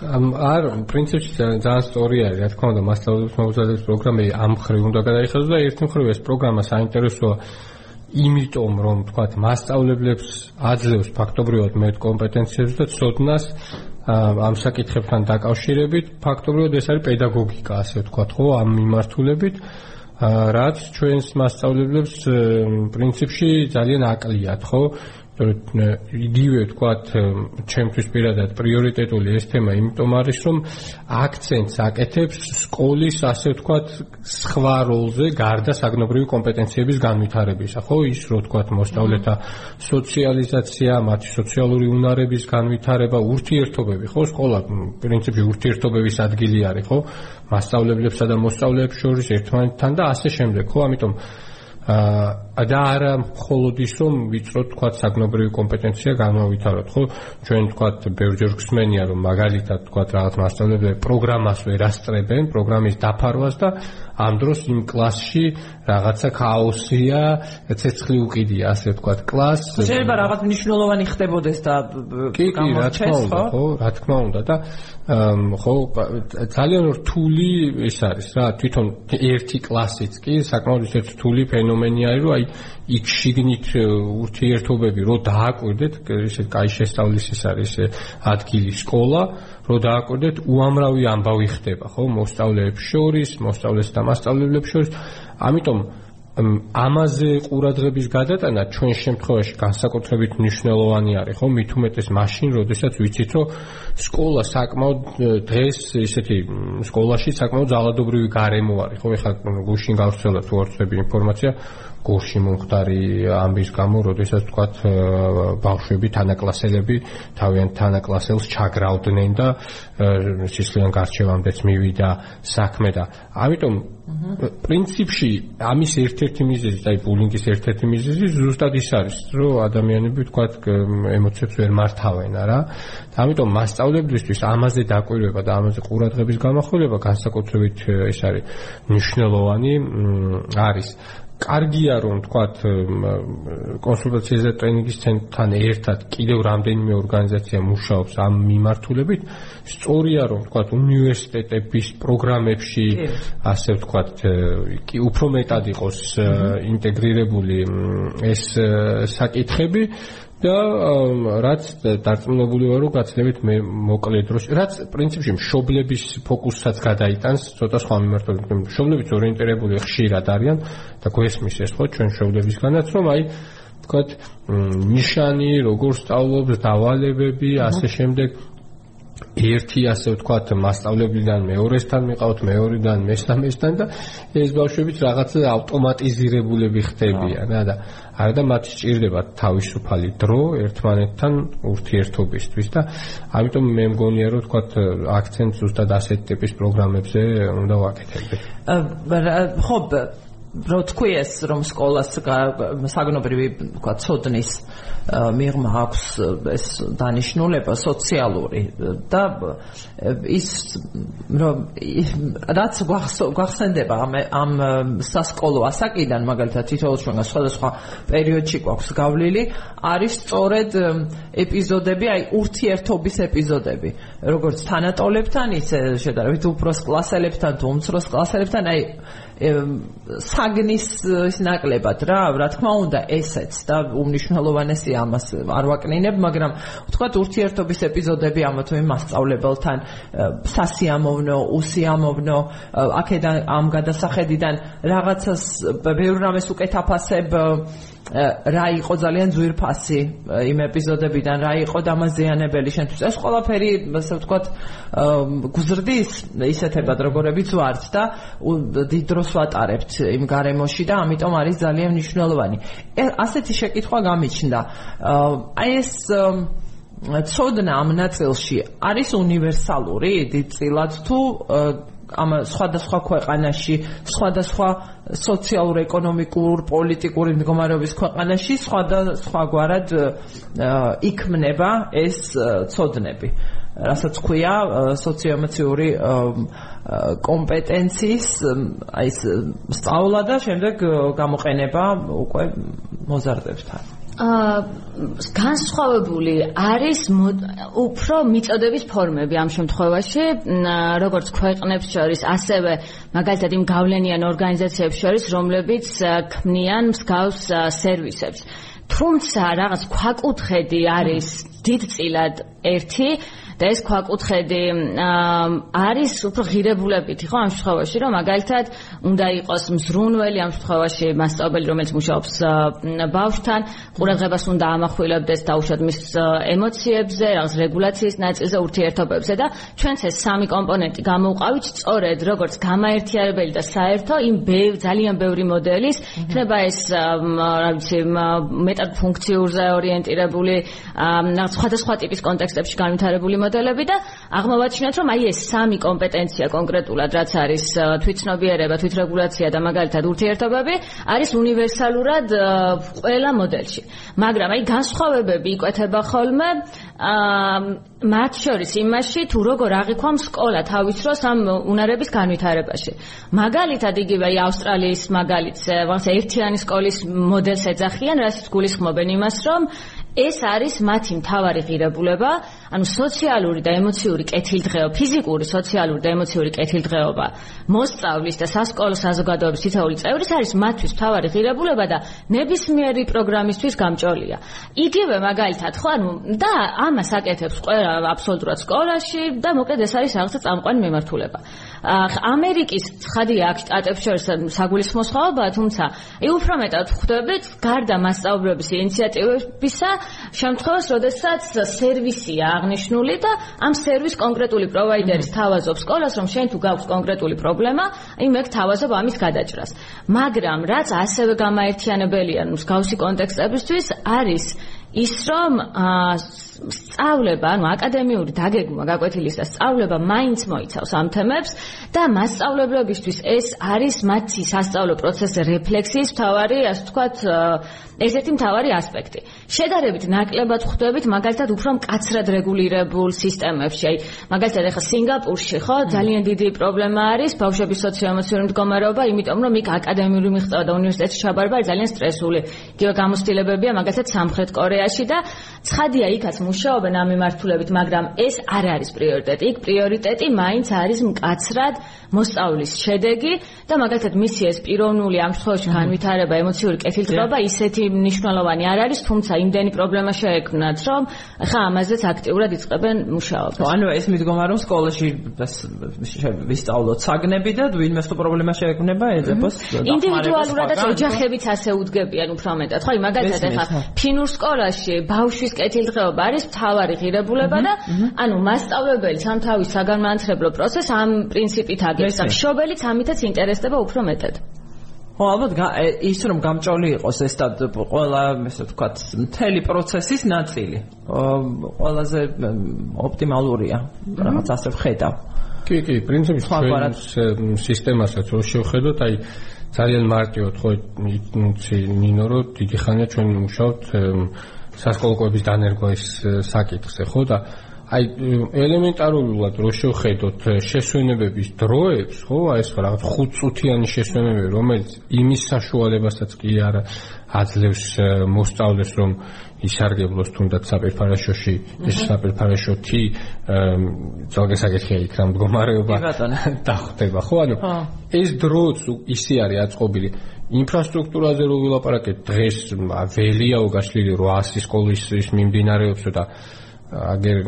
არ პრინციპში ძალიან სწორი არის, რა თქმა უნდა, მასშტაბების მოგზაურობის პროგრამა ამ ხრივ უნდა გადაიხადოს და ერთი მხრივ ეს პროგრამა საინტერესოა იმიტომ რომ თქვა მასშტაბლებს აძლევს ფაქტობრივად მეტ კომპეტენციებს და ცოდნას ამ საკითხებთან დაკავშირებით, ფაქტობრივად ეს არის პედაგოგიკა, ასე ვთქვა, ხო, ამ მიმართულებით რაც ჩვენს მასშტაბლებს პრინციპში ძალიან აკლიათ, ხო? იგივე თქვათ ჩემთვის პირადად პრიორიტეტული ეს თემა იმიტომ არის რომ აქცენტს აკეთებს სკოლის ასე ვთქვათ სხვა როლზე გარდა საგნობრივი კომპეტენციების განვითარებისა. ხო ის რო ვთქვათ მოსწავლეთა სოციალიზაცია მათი სოციალური უნარების განვითარება ურთიერთობები. ხო სკოლა პრინციპში ურთიერთობების ადგილი არის ხო? მასწავლებლებსა და მოსწავლეებს შორის ერთმანეთთან და ასე შემდეგ ხო? ამიტომ აა და არა მხოლოდ ის რომ ვიწრო თქვა საგნობრივი კომპეტენცია განავითაროთ ხო? ჩვენ თქვა ბევრჯერ გსმენია რომ მაგალითად თქვა რაღაც მასშტაბებზე პროგრამას ვერ ასწრებენ პროგრამის დაფარვას და ამ დროს იმ კლასში რაღაცა ქაოსია ცეცხლი უკიდია ასე ვთქვა კლას შეიძლება რაღაც მნიშვნელოვანი ხდებოდეს და კი კი რა თქმა უნდა ხო? რა თქმა უნდა და ხო ძალიან რთული ეს არის რა თვითონ ერთი კლასიც კი საკმაოდ ისეთ რთული ფენომენი არის რომ აი იქ შიგნით ურთიერთობები რო დააკვირდეთ ესე კაი შესწავლის ეს არის ადგილი სკოლა რო დააკვირდეთ უამრავი ამბავი ხდება ხო? მოსწავლეებს შორის მოსწავლეს და მასწავლებლებს შორის. ამიტომ ამაზე ყურადღების გადატანა ჩვენ შემთხვევაში განსაკუთრებით მნიშვნელოვანი არის ხო? მით უმეტეს მაშინ როდესაც ვიცით რომ სკოლა საკმაოდ დღეს ესეთი სკოლაში საკმაოდ ძალადობრივი გარემო არის ხო? ეხლა გუშინ გავცელა თუ არ ვწდები ინფორმაცია გურში მომხდარი ამბის გამო, როდესაც თქვათ ბავშვები, თანაკლასელები თავიანთ თანაკლასელს ჩაგრავდნენ და სისხლიან გარჩევამდეც მივიდა საქმე და ამიტომ პრინციპში ამის ერთ-ერთი მიზეზი, აი ბულინგის ერთ-ერთი მიზეზი ზუსტად ის არის, რომ ადამიანები თქვათ ემოციებს ვერ მართავენ, არა? ამიტომ მასშტაბლებისთვის ამაზე დაკვირვება და ამაზე ყურადღების გამახვილება განსაკუთრებით ეს არის მნიშვნელოვანი არის. კარგია რომ თქვათ კონსულტაციაზე ტრენინგის ცენტრთან ერთად კიდევ რამდენიმე ორგანიზაცია მუშაობს ამ მიმართულებით. სწორია რომ თქვათ უნივერსიტეტების პროგრამებში ასე ვთქვათ კი უფრო მეტად იყოს ინტეგრირებული ეს საკითხები და რაც დარწმუნებული ვარ რომ გაცნებით მე მოკლე დროში რაც პრინციპში მშობლების ფოკუსსაც გადაიტანს ცოტა სხვა მიმართულებით მშობლებიც ორიენტირებული ხშირად არიან და გვესმის ეს ხო ჩვენ მშობლებისგანაც რომ აი თქვათ ნიშანი როგორ სწავლობს დავალებები ასე შემდეგ ერთი ასე ვთქვათ მასშტაბლებიდან მეორესთან მიყავთ მეორედან მესამესთან და ეს ბავშვებიც რაღაცა ავტომატიზირებულები ხდებიან რა და არა და მათ სჭირდება თავისუფალი დრო ერთმანეთთან ურთიერთობისთვის და ამიტომ მე მგონია რომ ვთქვათ აქცენტ ზუსტად ასეთ ტიპის პროგრამებზე უნდა ვაკეთებდე. ხო რო თქვი ეს რომ სკოლას საგნობრივი თქვა ცოდნის მიღმა აქვს ეს დანიშნულება სოციალური. და ის რომ რაც გვახსენდება ამ ამ სასკოლო ასაკიდან მაგალითად თითოეულ ჩვენს სხვადასხვა პერიოდში გვაქვს გავლილი არის სწორედ ეპიზოდები აი ურთიერთობის ეპიზოდები. როგორც თანატოლებთან ისე შედარებით უფროს კლასელებთან თუ უმცროს კლასელებთან აი საგნის ის ნაკლებად რა რა თქმა უნდა ესეც და უმნიშვნელოვანესი ამას არ ვაკნინებ მაგრამ ვთქვათ ურთიერთობის ეპიზოდები ამა თუ იმ მასწავლებელთან სასიამოვნო უსიამოვნო აქედან ამ გადასახედიდან რაღაცას ბევრ რამეს უკეთაფასებ რა იყო ძალიან ძვირფასი იმ ეპიზოდებიდან რა იყო დამაზიანებელი შენთვის. ეს ყველაფერი ასე ვთქვათ გუზრდის ისეთებად როგორებიც ვართ და დიდ დროს ვატარებთ იმ გარემოში და ამიტომ არის ძალიან მნიშვნელოვანი ასეთი შეკითხვა გამიჩნდა აი ეს ცოდნა ამ ნაწილში არის უნივერსალური დიდწილად თუ ამ სხვადასხვა ქვეყანაში, სხვადასხვა სოციალურ-ეკონომიკურ, პოლიტიკური მდგომარეობის ქვეყანაში სხვადასხვაგვარად იქმნება ეს ცოდნები. რასაც ქვია სოციოემოციური კომპეტენციის აი სწავლა და შემდეგ გამოყენება უკვე მოზარდებთან. აა განსხვავებული არის უფრო მიწოდების ფორმები ამ შემთხვევაში, როგორც ქვეყნებს შორის, ასევე მაგალითად იმ გავლენიან ორგანიზაციებს შორის, რომლებიც ქმნიან მსგავს სერვისებს. თუმცა რაღაც ქვაკუთხედი არის დიდწილად ერთი და ეს ქვაკუთხედი არის უფრო ღირებულებითი ხო ამ შემთხვევაში რომ მაგალითად უნდა იყოს მზრუნველი ამ შემთხვევაში მასწავლებელი რომელიც მუშაობს ბავშვთან ყურადღებას უნდა ამახვილებდეს დაუშვათ მის ემოციებზე რაღაც რეგულაციის ნაწილზე ურთიერთობებზე და ჩვენც ეს სამი კომპონენტი გამოვყავით სწორედ როგორც გამაერთიარებელი და საერთო იმ ძალიან ბევრი მოდელის იქნება ეს რა ვიცი მეტად ფუნქციურზე ორიენტირებული რაღაც სხვადასხვა ტიპის კონტექსტებში განვითარებული მოდელები და აღმოვაჩინოთ, რომ აი ეს სამი კომპეტენცია კონკრეტულად, რაც არის თვითცნობიერება, თვითრეგულაცია და მაგალითად ურთიერთობები, არის უნივერსალურად ყველა მოდელში. მაგრამ აი განსხვავებები იკვეთება ხოლმე აა მათ შორის იმაში, თუ როგორ აღიქვამ სკოლა თავის დროს ამ უნარების განვითარებაში. მაგალითად იგივე აი ავსტრალიის მაგალითს, ვახსა ერთიანი სკოლის მოდელს ეძახიან, რასაც გულისხმობენ იმას, რომ ეს არის მათი მთავარი ღირებულება, ანუ სოციალური და ემოციური კეთილდღეობა, ფიზიკური, სოციალური და ემოციური კეთილდღეობა, მოსწავლის და სასკოლო საზოგადოების თითოეული წევრის არის მათთვის მთავარი ღირებულება და ნებისმიერი პროგრამისთვის გამჭოლია. იგივე მაგალითად, ხო, ანუ და ამას აკეთებს ყველა აბსოლუტურად სკოლაში და მოკლედ ეს არის რაღაცა წამყვანი მიმართულება. ამერიკის ცხადია აქ შტატებს შორის საგულისხმო სხვაობაა, თუმცა ი უფრო მეტად ხვდებით გარდა მასწავლებლების ინიციატივებისა, შემთხვევას, როდესაც სერვისია აღნიშნული და ამ სერვის კონკრეტული პროვაიდერის თავაზობს სკოლას, რომ შენ თუ გაქვს კონკრეტული პრობლემა, აი მე გთავაზობ ამის გადაჭრას. მაგრამ რაც ასევე გამაერთიანებელია მსგავსი კონტექსტებისთვის არის ის რომ სწავლება, ანუ აკადემიური დაგეგმვა გაკვეთილის და სწავლება მაინც მოიცავს ამ თემებს და მასწავლებლებისთვის ეს არის მათი სასწავლო პროცესის რეფლექსიის მთავარი, ასე ვთქვათ, ესეთი მთავარი ასპექტი. შედარებით ნაკლებად ხვდებით მაგალითად უფრო მკაცრად რეგულირებულ სისტემებში. აი, მაგალითად ახლა სინგაპურში ხო ძალიან დიდი პრობლემა არის ბავშვების სოციოემოციური მდგომარეობა, იმიტომ რომ იქ აკადემიური მიღწევა და უნივერსიტეტში ჩაბარება ძალიან სტრესული. იგივე გამოცდილებებია მაგალითად სამხრეთ კორეაში და ცხადია იქაც მუშაობენ ამ მიმართულებით, მაგრამ ეს არ არის პრიორიტეტი. იქ პრიორიტეტი მაინც არის მკაცრად მოსწავლის შედეგი და მაგალითად მისი ეს პიროვნული ამ შემთხვევაში განვითარება, ემოციური კეთილდღეობა ისეთი მნიშვნელოვანი არ არის, თუმცა იმდენი პრობლემა შეექმნათ, რომ ხა ამაზეც აქტიურად იწყებენ მუშაობას. ანუ ეს მიდგომა რომ სკოლაში ვისწავლოთ საგნები და ვინმე თუ პრობლემა შეექმნება, ეძებოს ინდივიდუალურადაც ოჯახებიც ასე უდგებიან უფრო მეტად. ხო, მაგალითად ახლა ფინურ სკოლაში ბავშვის კეთილდღეობა არის მთავარი ღირებულება და ანუ მასწავლებელი სამთავის საგანმანათლებლო პროცესს ამ პრინციპით აგებს. ეს მშობელიც ამითაც ინტერესდება უფრო მეტად. ხო ალბათ ის რომ გამჭოლი იყოს ეს და ყველა ესე ვთქვათ მთელი პროცესის ნაწილი ყველაზე ოპტიმალურია რაღაც ასე ვხედავ კი კი პრინციპში ჩვენ სისტემასაც რო შევხედოთ აი ძალიან მარტივად ხო იცი ნინო რომ დიდი ხანია ჩვენ მუშაობთ სასკოლო კვების დანერგვის საკითხზე ხო? და აი ელემენტარულად რო შევხედოთ შესვენებების დროებს, ხო, აი ეს რაღაც ხუთწუთიანი შესვენებები, რომელიც იმის საშუალებასაც კი არ აძლევს მოსწავლეს, რომ ისარგებლოს თუნდაც საპირფარეშოში, ეს საპირფარეშოთი ძალგესაკითხია იქ რა მდგომარეობა [laughs] დახვდება, ხო? ანუ ეს დროც ისე არის აწყობილი. ინფრასტრუქტურაზე რო ვილაპარაკეთ დღეს ველიაო გაშლილი 800 სკოლის ის მიმდინარეობს და აგერ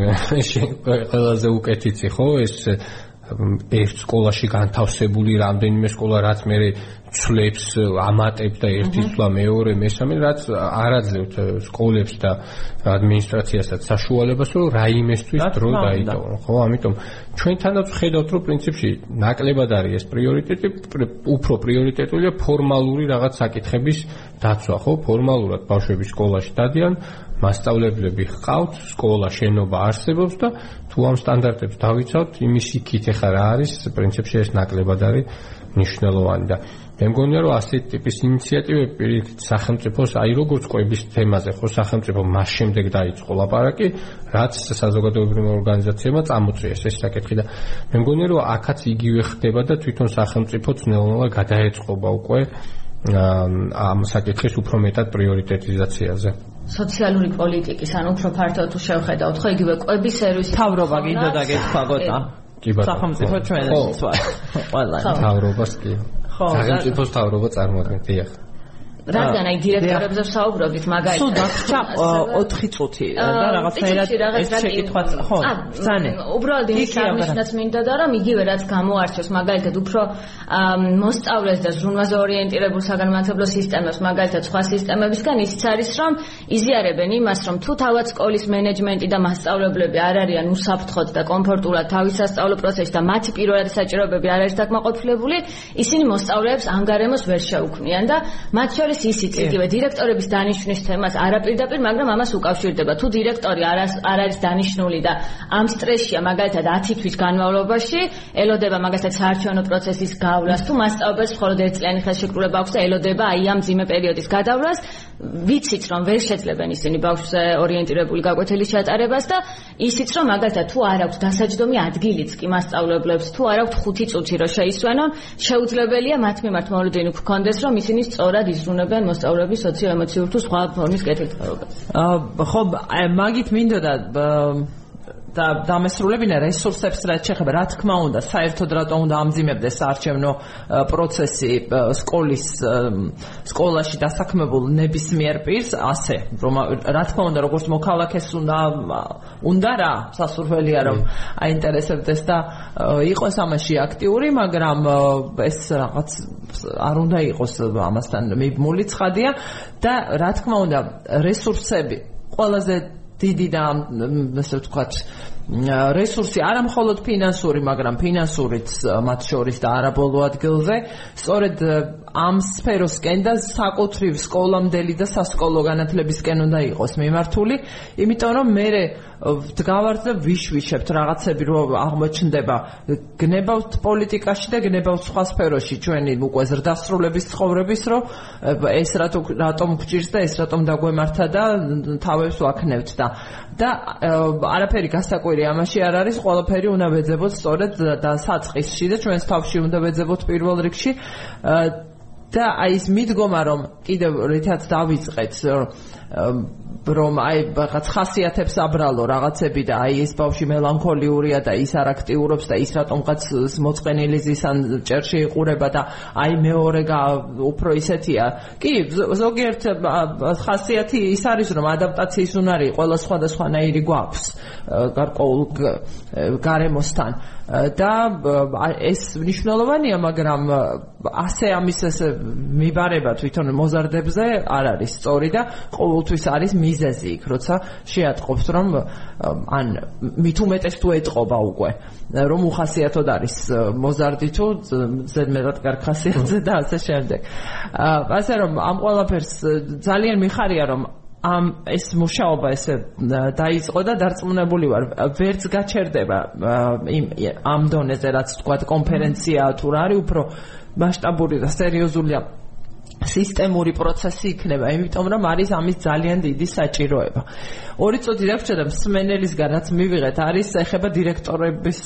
[laughs] ყველაზე უკეთიცი ხო ეს ერთ სკოლაში განთავსებული რამდენიმე სკოლა რაც მე ცვლებს ამატებს და ერთი ცვლა მეორე მესამე რაც არაძლევთ სკოლებს და ადმინისტრაციასაც საშუალებას რომ რაიმესთვის დრო დაიტოვონ ხო? ამიტომ ჩვენთანაც ხედავთ რომ პრინციპში ნაკლებად არის ეს პრიორიტეტი უფრო პრიორიტეტულია ფორმალური რაღაც საკითხების დაცვა ხო? ფორმალურად ბავშვები სკოლაში დადიან მასშტაბლებლები ხყავთ, სკოლა, შენობა არსებობს და თუ ამ სტანდარტებს დავიცავთ, იმის იქით ახლა რა არის, პრინციპში ეს ნაკლებად არის მნიშვნელოვანი და მე მგონია რომ ასეთი ტიპის ინიციატივები პირიქით სახელმწიფოს აი როგორც ყვების თემაზე ხო სახელმწიფო მას შემდეგ დაიწყო ლაპარაკი რაც საზოგადოებრივ ორგანიზაციებმა წამოწიეს ეს საკითხი და მე მგონია რომ აქაც იგივე ხდება და თვითონ სახელმწიფოც ნელ-ნელა გადაეწყობა უკვე ამ საკითხის უფრო მეტად პრიორიტეტიზაციაზე. სოციალური პოლიტიკის, ანუ უფრო ფართოდ თუ შევხედავთ, ხო იგივე კვების სერვისი თავრობა გინდა დაგეთქვა გოტა. კი ბატონო. სახელმწიფო ჩვენს ვარ. ყველა. თავრობას კი. ხო. სახელმწიფოს თავრობა წარმოადგენთ, დიახ. რადგან აი დირექტორებზე ვსაუბრობთ მაგალითად სულ დაგჭა 4 წუთი და რაღაცნაირად ეს შეკითხვაც ხო ბრძანე. უბრალოდ ის აღნიშნაც მინდა და რომ იგივე რაც გამოარჩევს მაგალითად უფრო მოსწავლეს და ზრუნვაზე ორიენტირებულ საგანმანათლებლო სისტემას მაგალითად სხვა სისტემებისგან ისიც არის რომ იზიარებენ იმას რომ თუ თავად სკოლის მენეჯმენტი და მასწავლებლები არ არიან უსაფრთხოდ და კომფორტულად თავის სასწავლო პროცესში და მათი პირველადი საჭიროებები არ არის დაკმაყოფილებული ისინი მოსწავლეებს ანგარემოს ვერ შეუქმნიან და მათ შორის არის ისიც იგივე დირექტორების დანიშვნის თემას არაპირდაპირ, მაგრამ ამას უკავშირდება. თუ დირექტორი არ არ არის დანიშნული და ამ სტრესშია მაგალითად 10 თვის განმავლობაში, ელოდება მაგალითად საარჩევნო პროცესის გავლას, თუ მასწავლებელს მხოლოდ ერთწლიანი ხელშეკრულება აქვს და ელოდება აი ამ ძიმე პერიოდის გადავლას, ვიცით რომ ვერ შეძლებენ ისინი ბავშვზე ორიენტირებული გაკვეთილის ჩატარებას და ისიც რომ მაგალითად თუ არ აქვს დასაჯდომი ადგილიც კი მასწავლებლებს თუ არ აქვს 5 წუთი რომ შეისვენონ შეუძლებელია მათ მიმართ მოლოდინი გქონდეს რომ ისინი სწორად იზრუნებენ მოსწავლეების სოციო-ემოციურ თუ სხვა ფორმის კეთილდღეობას. აა ხო მაგით მინდოდა და დამესრულებინა რესურსებს რაც შეხება რა თქმა უნდა საერთოდ რატომ უნდა ამძიმებდეს საარჩევნო პროცესი სკოლის სკოლაში დასაქმებულ ნებისმიერ პირს ასე რომ რა თქმა უნდა როგორც მოქალაქეს უნდა უნდა რა სასურველია რომ აინტერესებდეს და იყოს ამაში აქტიური მაგრამ ეს რაღაც არ უნდა იყოს ამასთან მიბმული ცხადია. და რა თქმა უნდა რესურსები ყველაზე დიდი და ასე ვთქვათ რესურსი არა მხოლოდ ფინანსური, მაგრამ ფინანსურიც მათ შორის და არა ბოლო ადგილზე, სწორედ ამ სფეროსკენ და საკუთრივ სკოლამდელი და სასკოლო განათლებისკენ უნდა იყოს მიმართული, იმიტომ რომ მე ვდგავართ და ვიშვიშებთ რაღაცები რომ აღმოჩნდება. გნებავთ პოლიტიკაში და გნებავთ სხვა სფეროში. ჩვენი უკვე ზრდასრულების ცხოვრების რომ ეს რატო რატომ გჭირს და ეს რატომ დაგვემართა და თავებს ვაქნევთ და და არაფერი გასაკვირი ამაში არ არის ყველაფერი უნდა ვეძებოთ სწორედ და საწყისში და ჩვენს თავში უნდა ვეძებოთ პირველ რიგში. და აი ეს მიდგომა რომ კიდევ რითაც დავიწყეთ რომ აი რაღაც ხასიათებს აბრალო რაღაცები და აი ეს ბავში მელანქოლიურია და ის არ აქტიურობს და ის რატომღაც მოწყენილი ზისან ჭერში იყურება და აი მეორე უფრო ისეთია. კი ზოგიერთ ხასიათი ის არის რომ ადაპტაციის უნარი ყველა სხვადასხვანაირი გვაქვს გარკვეულ გარემოსთან. და ეს მნიშვნელოვანია მაგრამ ასე ამის ეს მიბარება თვითონ მოზარდებზე არ არის სწორი და ყოველთვის არის მიზეზი იქ როცა შეატყობს რომ ან მით უმეტეს თუ ეტყობა უკვე რომ უხასიათოდ არის მოზარდი თუ ზედმეტად კარგ ხასიათზე და ასე შემდეგ. ასე რომ ამ ყველაფერს ძალიან მიხარია რომ ამ ეს მუშაობა ესე დაიწყო და დარწმუნებული ვარ ვერც გაჩერდება იმ ამ დონეზე რაც თქვა კონფერენცია თუ რა არის უფრო მასშტაბური და სერიოზულია სისტემური პროცესი იქნება, იმიტომ რომ არის ამის ძალიან დიდი საჭიროება. ორი წუთი დაგვრჩა და მსმენელისგან რაც მივიღეთ, არის ეხება დირექტორების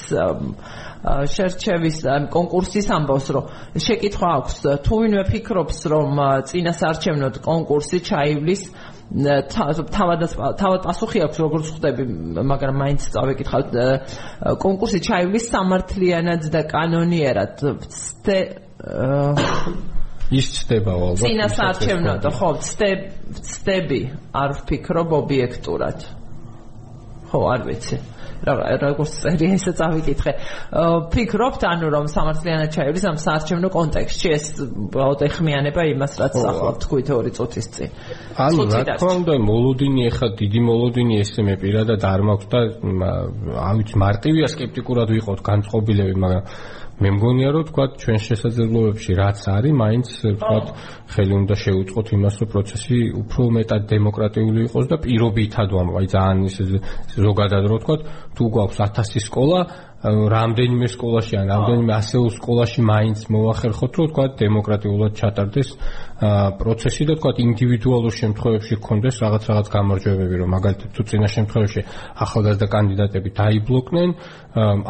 შერჩევის კონკურსის ამბავს, რომ შეკითხვა აქვს, თუ ვინმე ფიქრობს, რომ წინასაარჩევნო კონკურსი ჩაივლის თავად თავად პასუხი აქვს როგორც ხვდები მაგრამ მაინც წავეკითხავთ კონკურსი ჩაივლის სამართლიანად და კანონიერად ის ცდება ალბათ წინასაარჩევნოდ ხო ცდები არ ვფიქრობ ობიექტურად. ხო არ ვიცი. როგორც წერია ესე წავიკითხე. ფიქრობთ ანუ რომ სამართლიანად ჩაივლის ამ საარჩევნო კონტექსტში ეს ბაოდ ეხმიანება იმას რაც ახლა თქვით ორი წუთის წინ. ანუ რა თქმა უნდა მოლოდინი ეხა დიდი მოლოდინი ესე მე პირადად არ მაქვს და ავიც მარტივია სკეპტიკურად ვიყოთ განწყობილები მაგრამ მე მგონია რომ თქვა ჩვენ შესაძლებლობებში რაც არის მაინც თქვა ხელი უნდა შეუწყოთ იმას რომ პროცესი უფრო მეტად დემოკრატიული იყოს და პირობითად აი ძალიან ის ზოგადად რო თქვა თუ გვაქვს 1000 სკოლა რამდენიმე სკოლაში ან რამდენიმე ასეულ სკოლაში მაინც მოახერხოთ რომ თქვა დემოკრატიულად ჩატარდეს პროცესი და თქვა ინდივიდუალურ შემთხვევებში გქონდეს რაღაც რაღაც გამარჯვებები რომ მაგალითად თუ წინა შემთხვევაში ახალგაზრდა კანდიდატები დაიბლოკნენ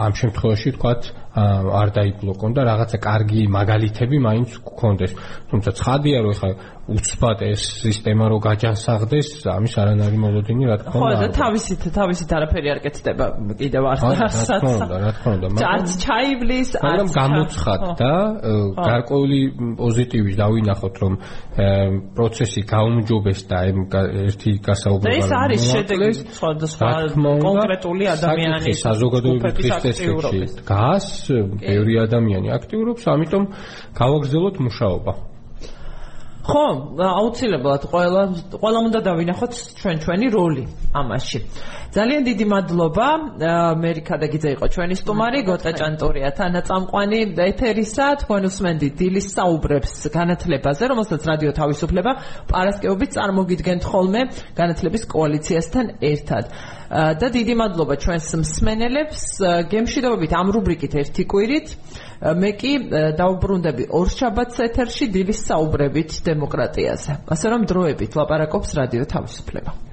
ამ შემთხვევაში თქვა არ დაიბლოკონ და რაღაცა კარგი მაგალითები მაინც გქონდეს თუმცა ცხადია რომ ეხლა უცბად ეს სისტემა რო გაჯანსაღდეს, ამის არანაირი მოლოდინი რა თქმა უნდა. ხო, და თავისით თავისით არაფერი არ კეთდება კიდევ არ ხარს. რა თქმა უნდა, რა თქმა უნდა. არც ჩაივლის, არც გამოცხად და გარკვეული პოზიტივის დავინახოთ, რომ პროცესი გაუმჯობეს და ერთი გასაუბრება ეს არის შედეგი სხვადასხვა კონკრეტული ადამიანის საზოგადოებრივი წესრიგში დგას, ბევრი ადამიანი აქტიურობს, ამიტომ გავაგრძელოთ მუშაობა. ხო, აუცილებლად ყველა ყველამ უნდა დავინახოთ ჩვენ ჩვენი როლი ამაში. ძალიან დიდი მადლობა. ამერიკა და გიძა იყო ჩვენი სტუმარი, გოწა ჭანტურია თანაწამყვანი ეთერისა, თქვენ უსმენდით დილის საუბრებს განათლებაზე, რომელსაც რადიო თავისუფლება პარასკევობით წარმოგიდგენთ ხოლმე განათლების კოალიციასთან ერთად. და დიდი მადლობა ჩვენს მსმენელებს. გემშვიდობებით ამ რუბრიკით ერთი კვირით. მე კი დაუბრუნდები ორ შაბათს ეთერში დილის საუბრებით დემოკრატიაზე. ასე რომ დროებით ლაპარაკობს რადიო თავისუფლება.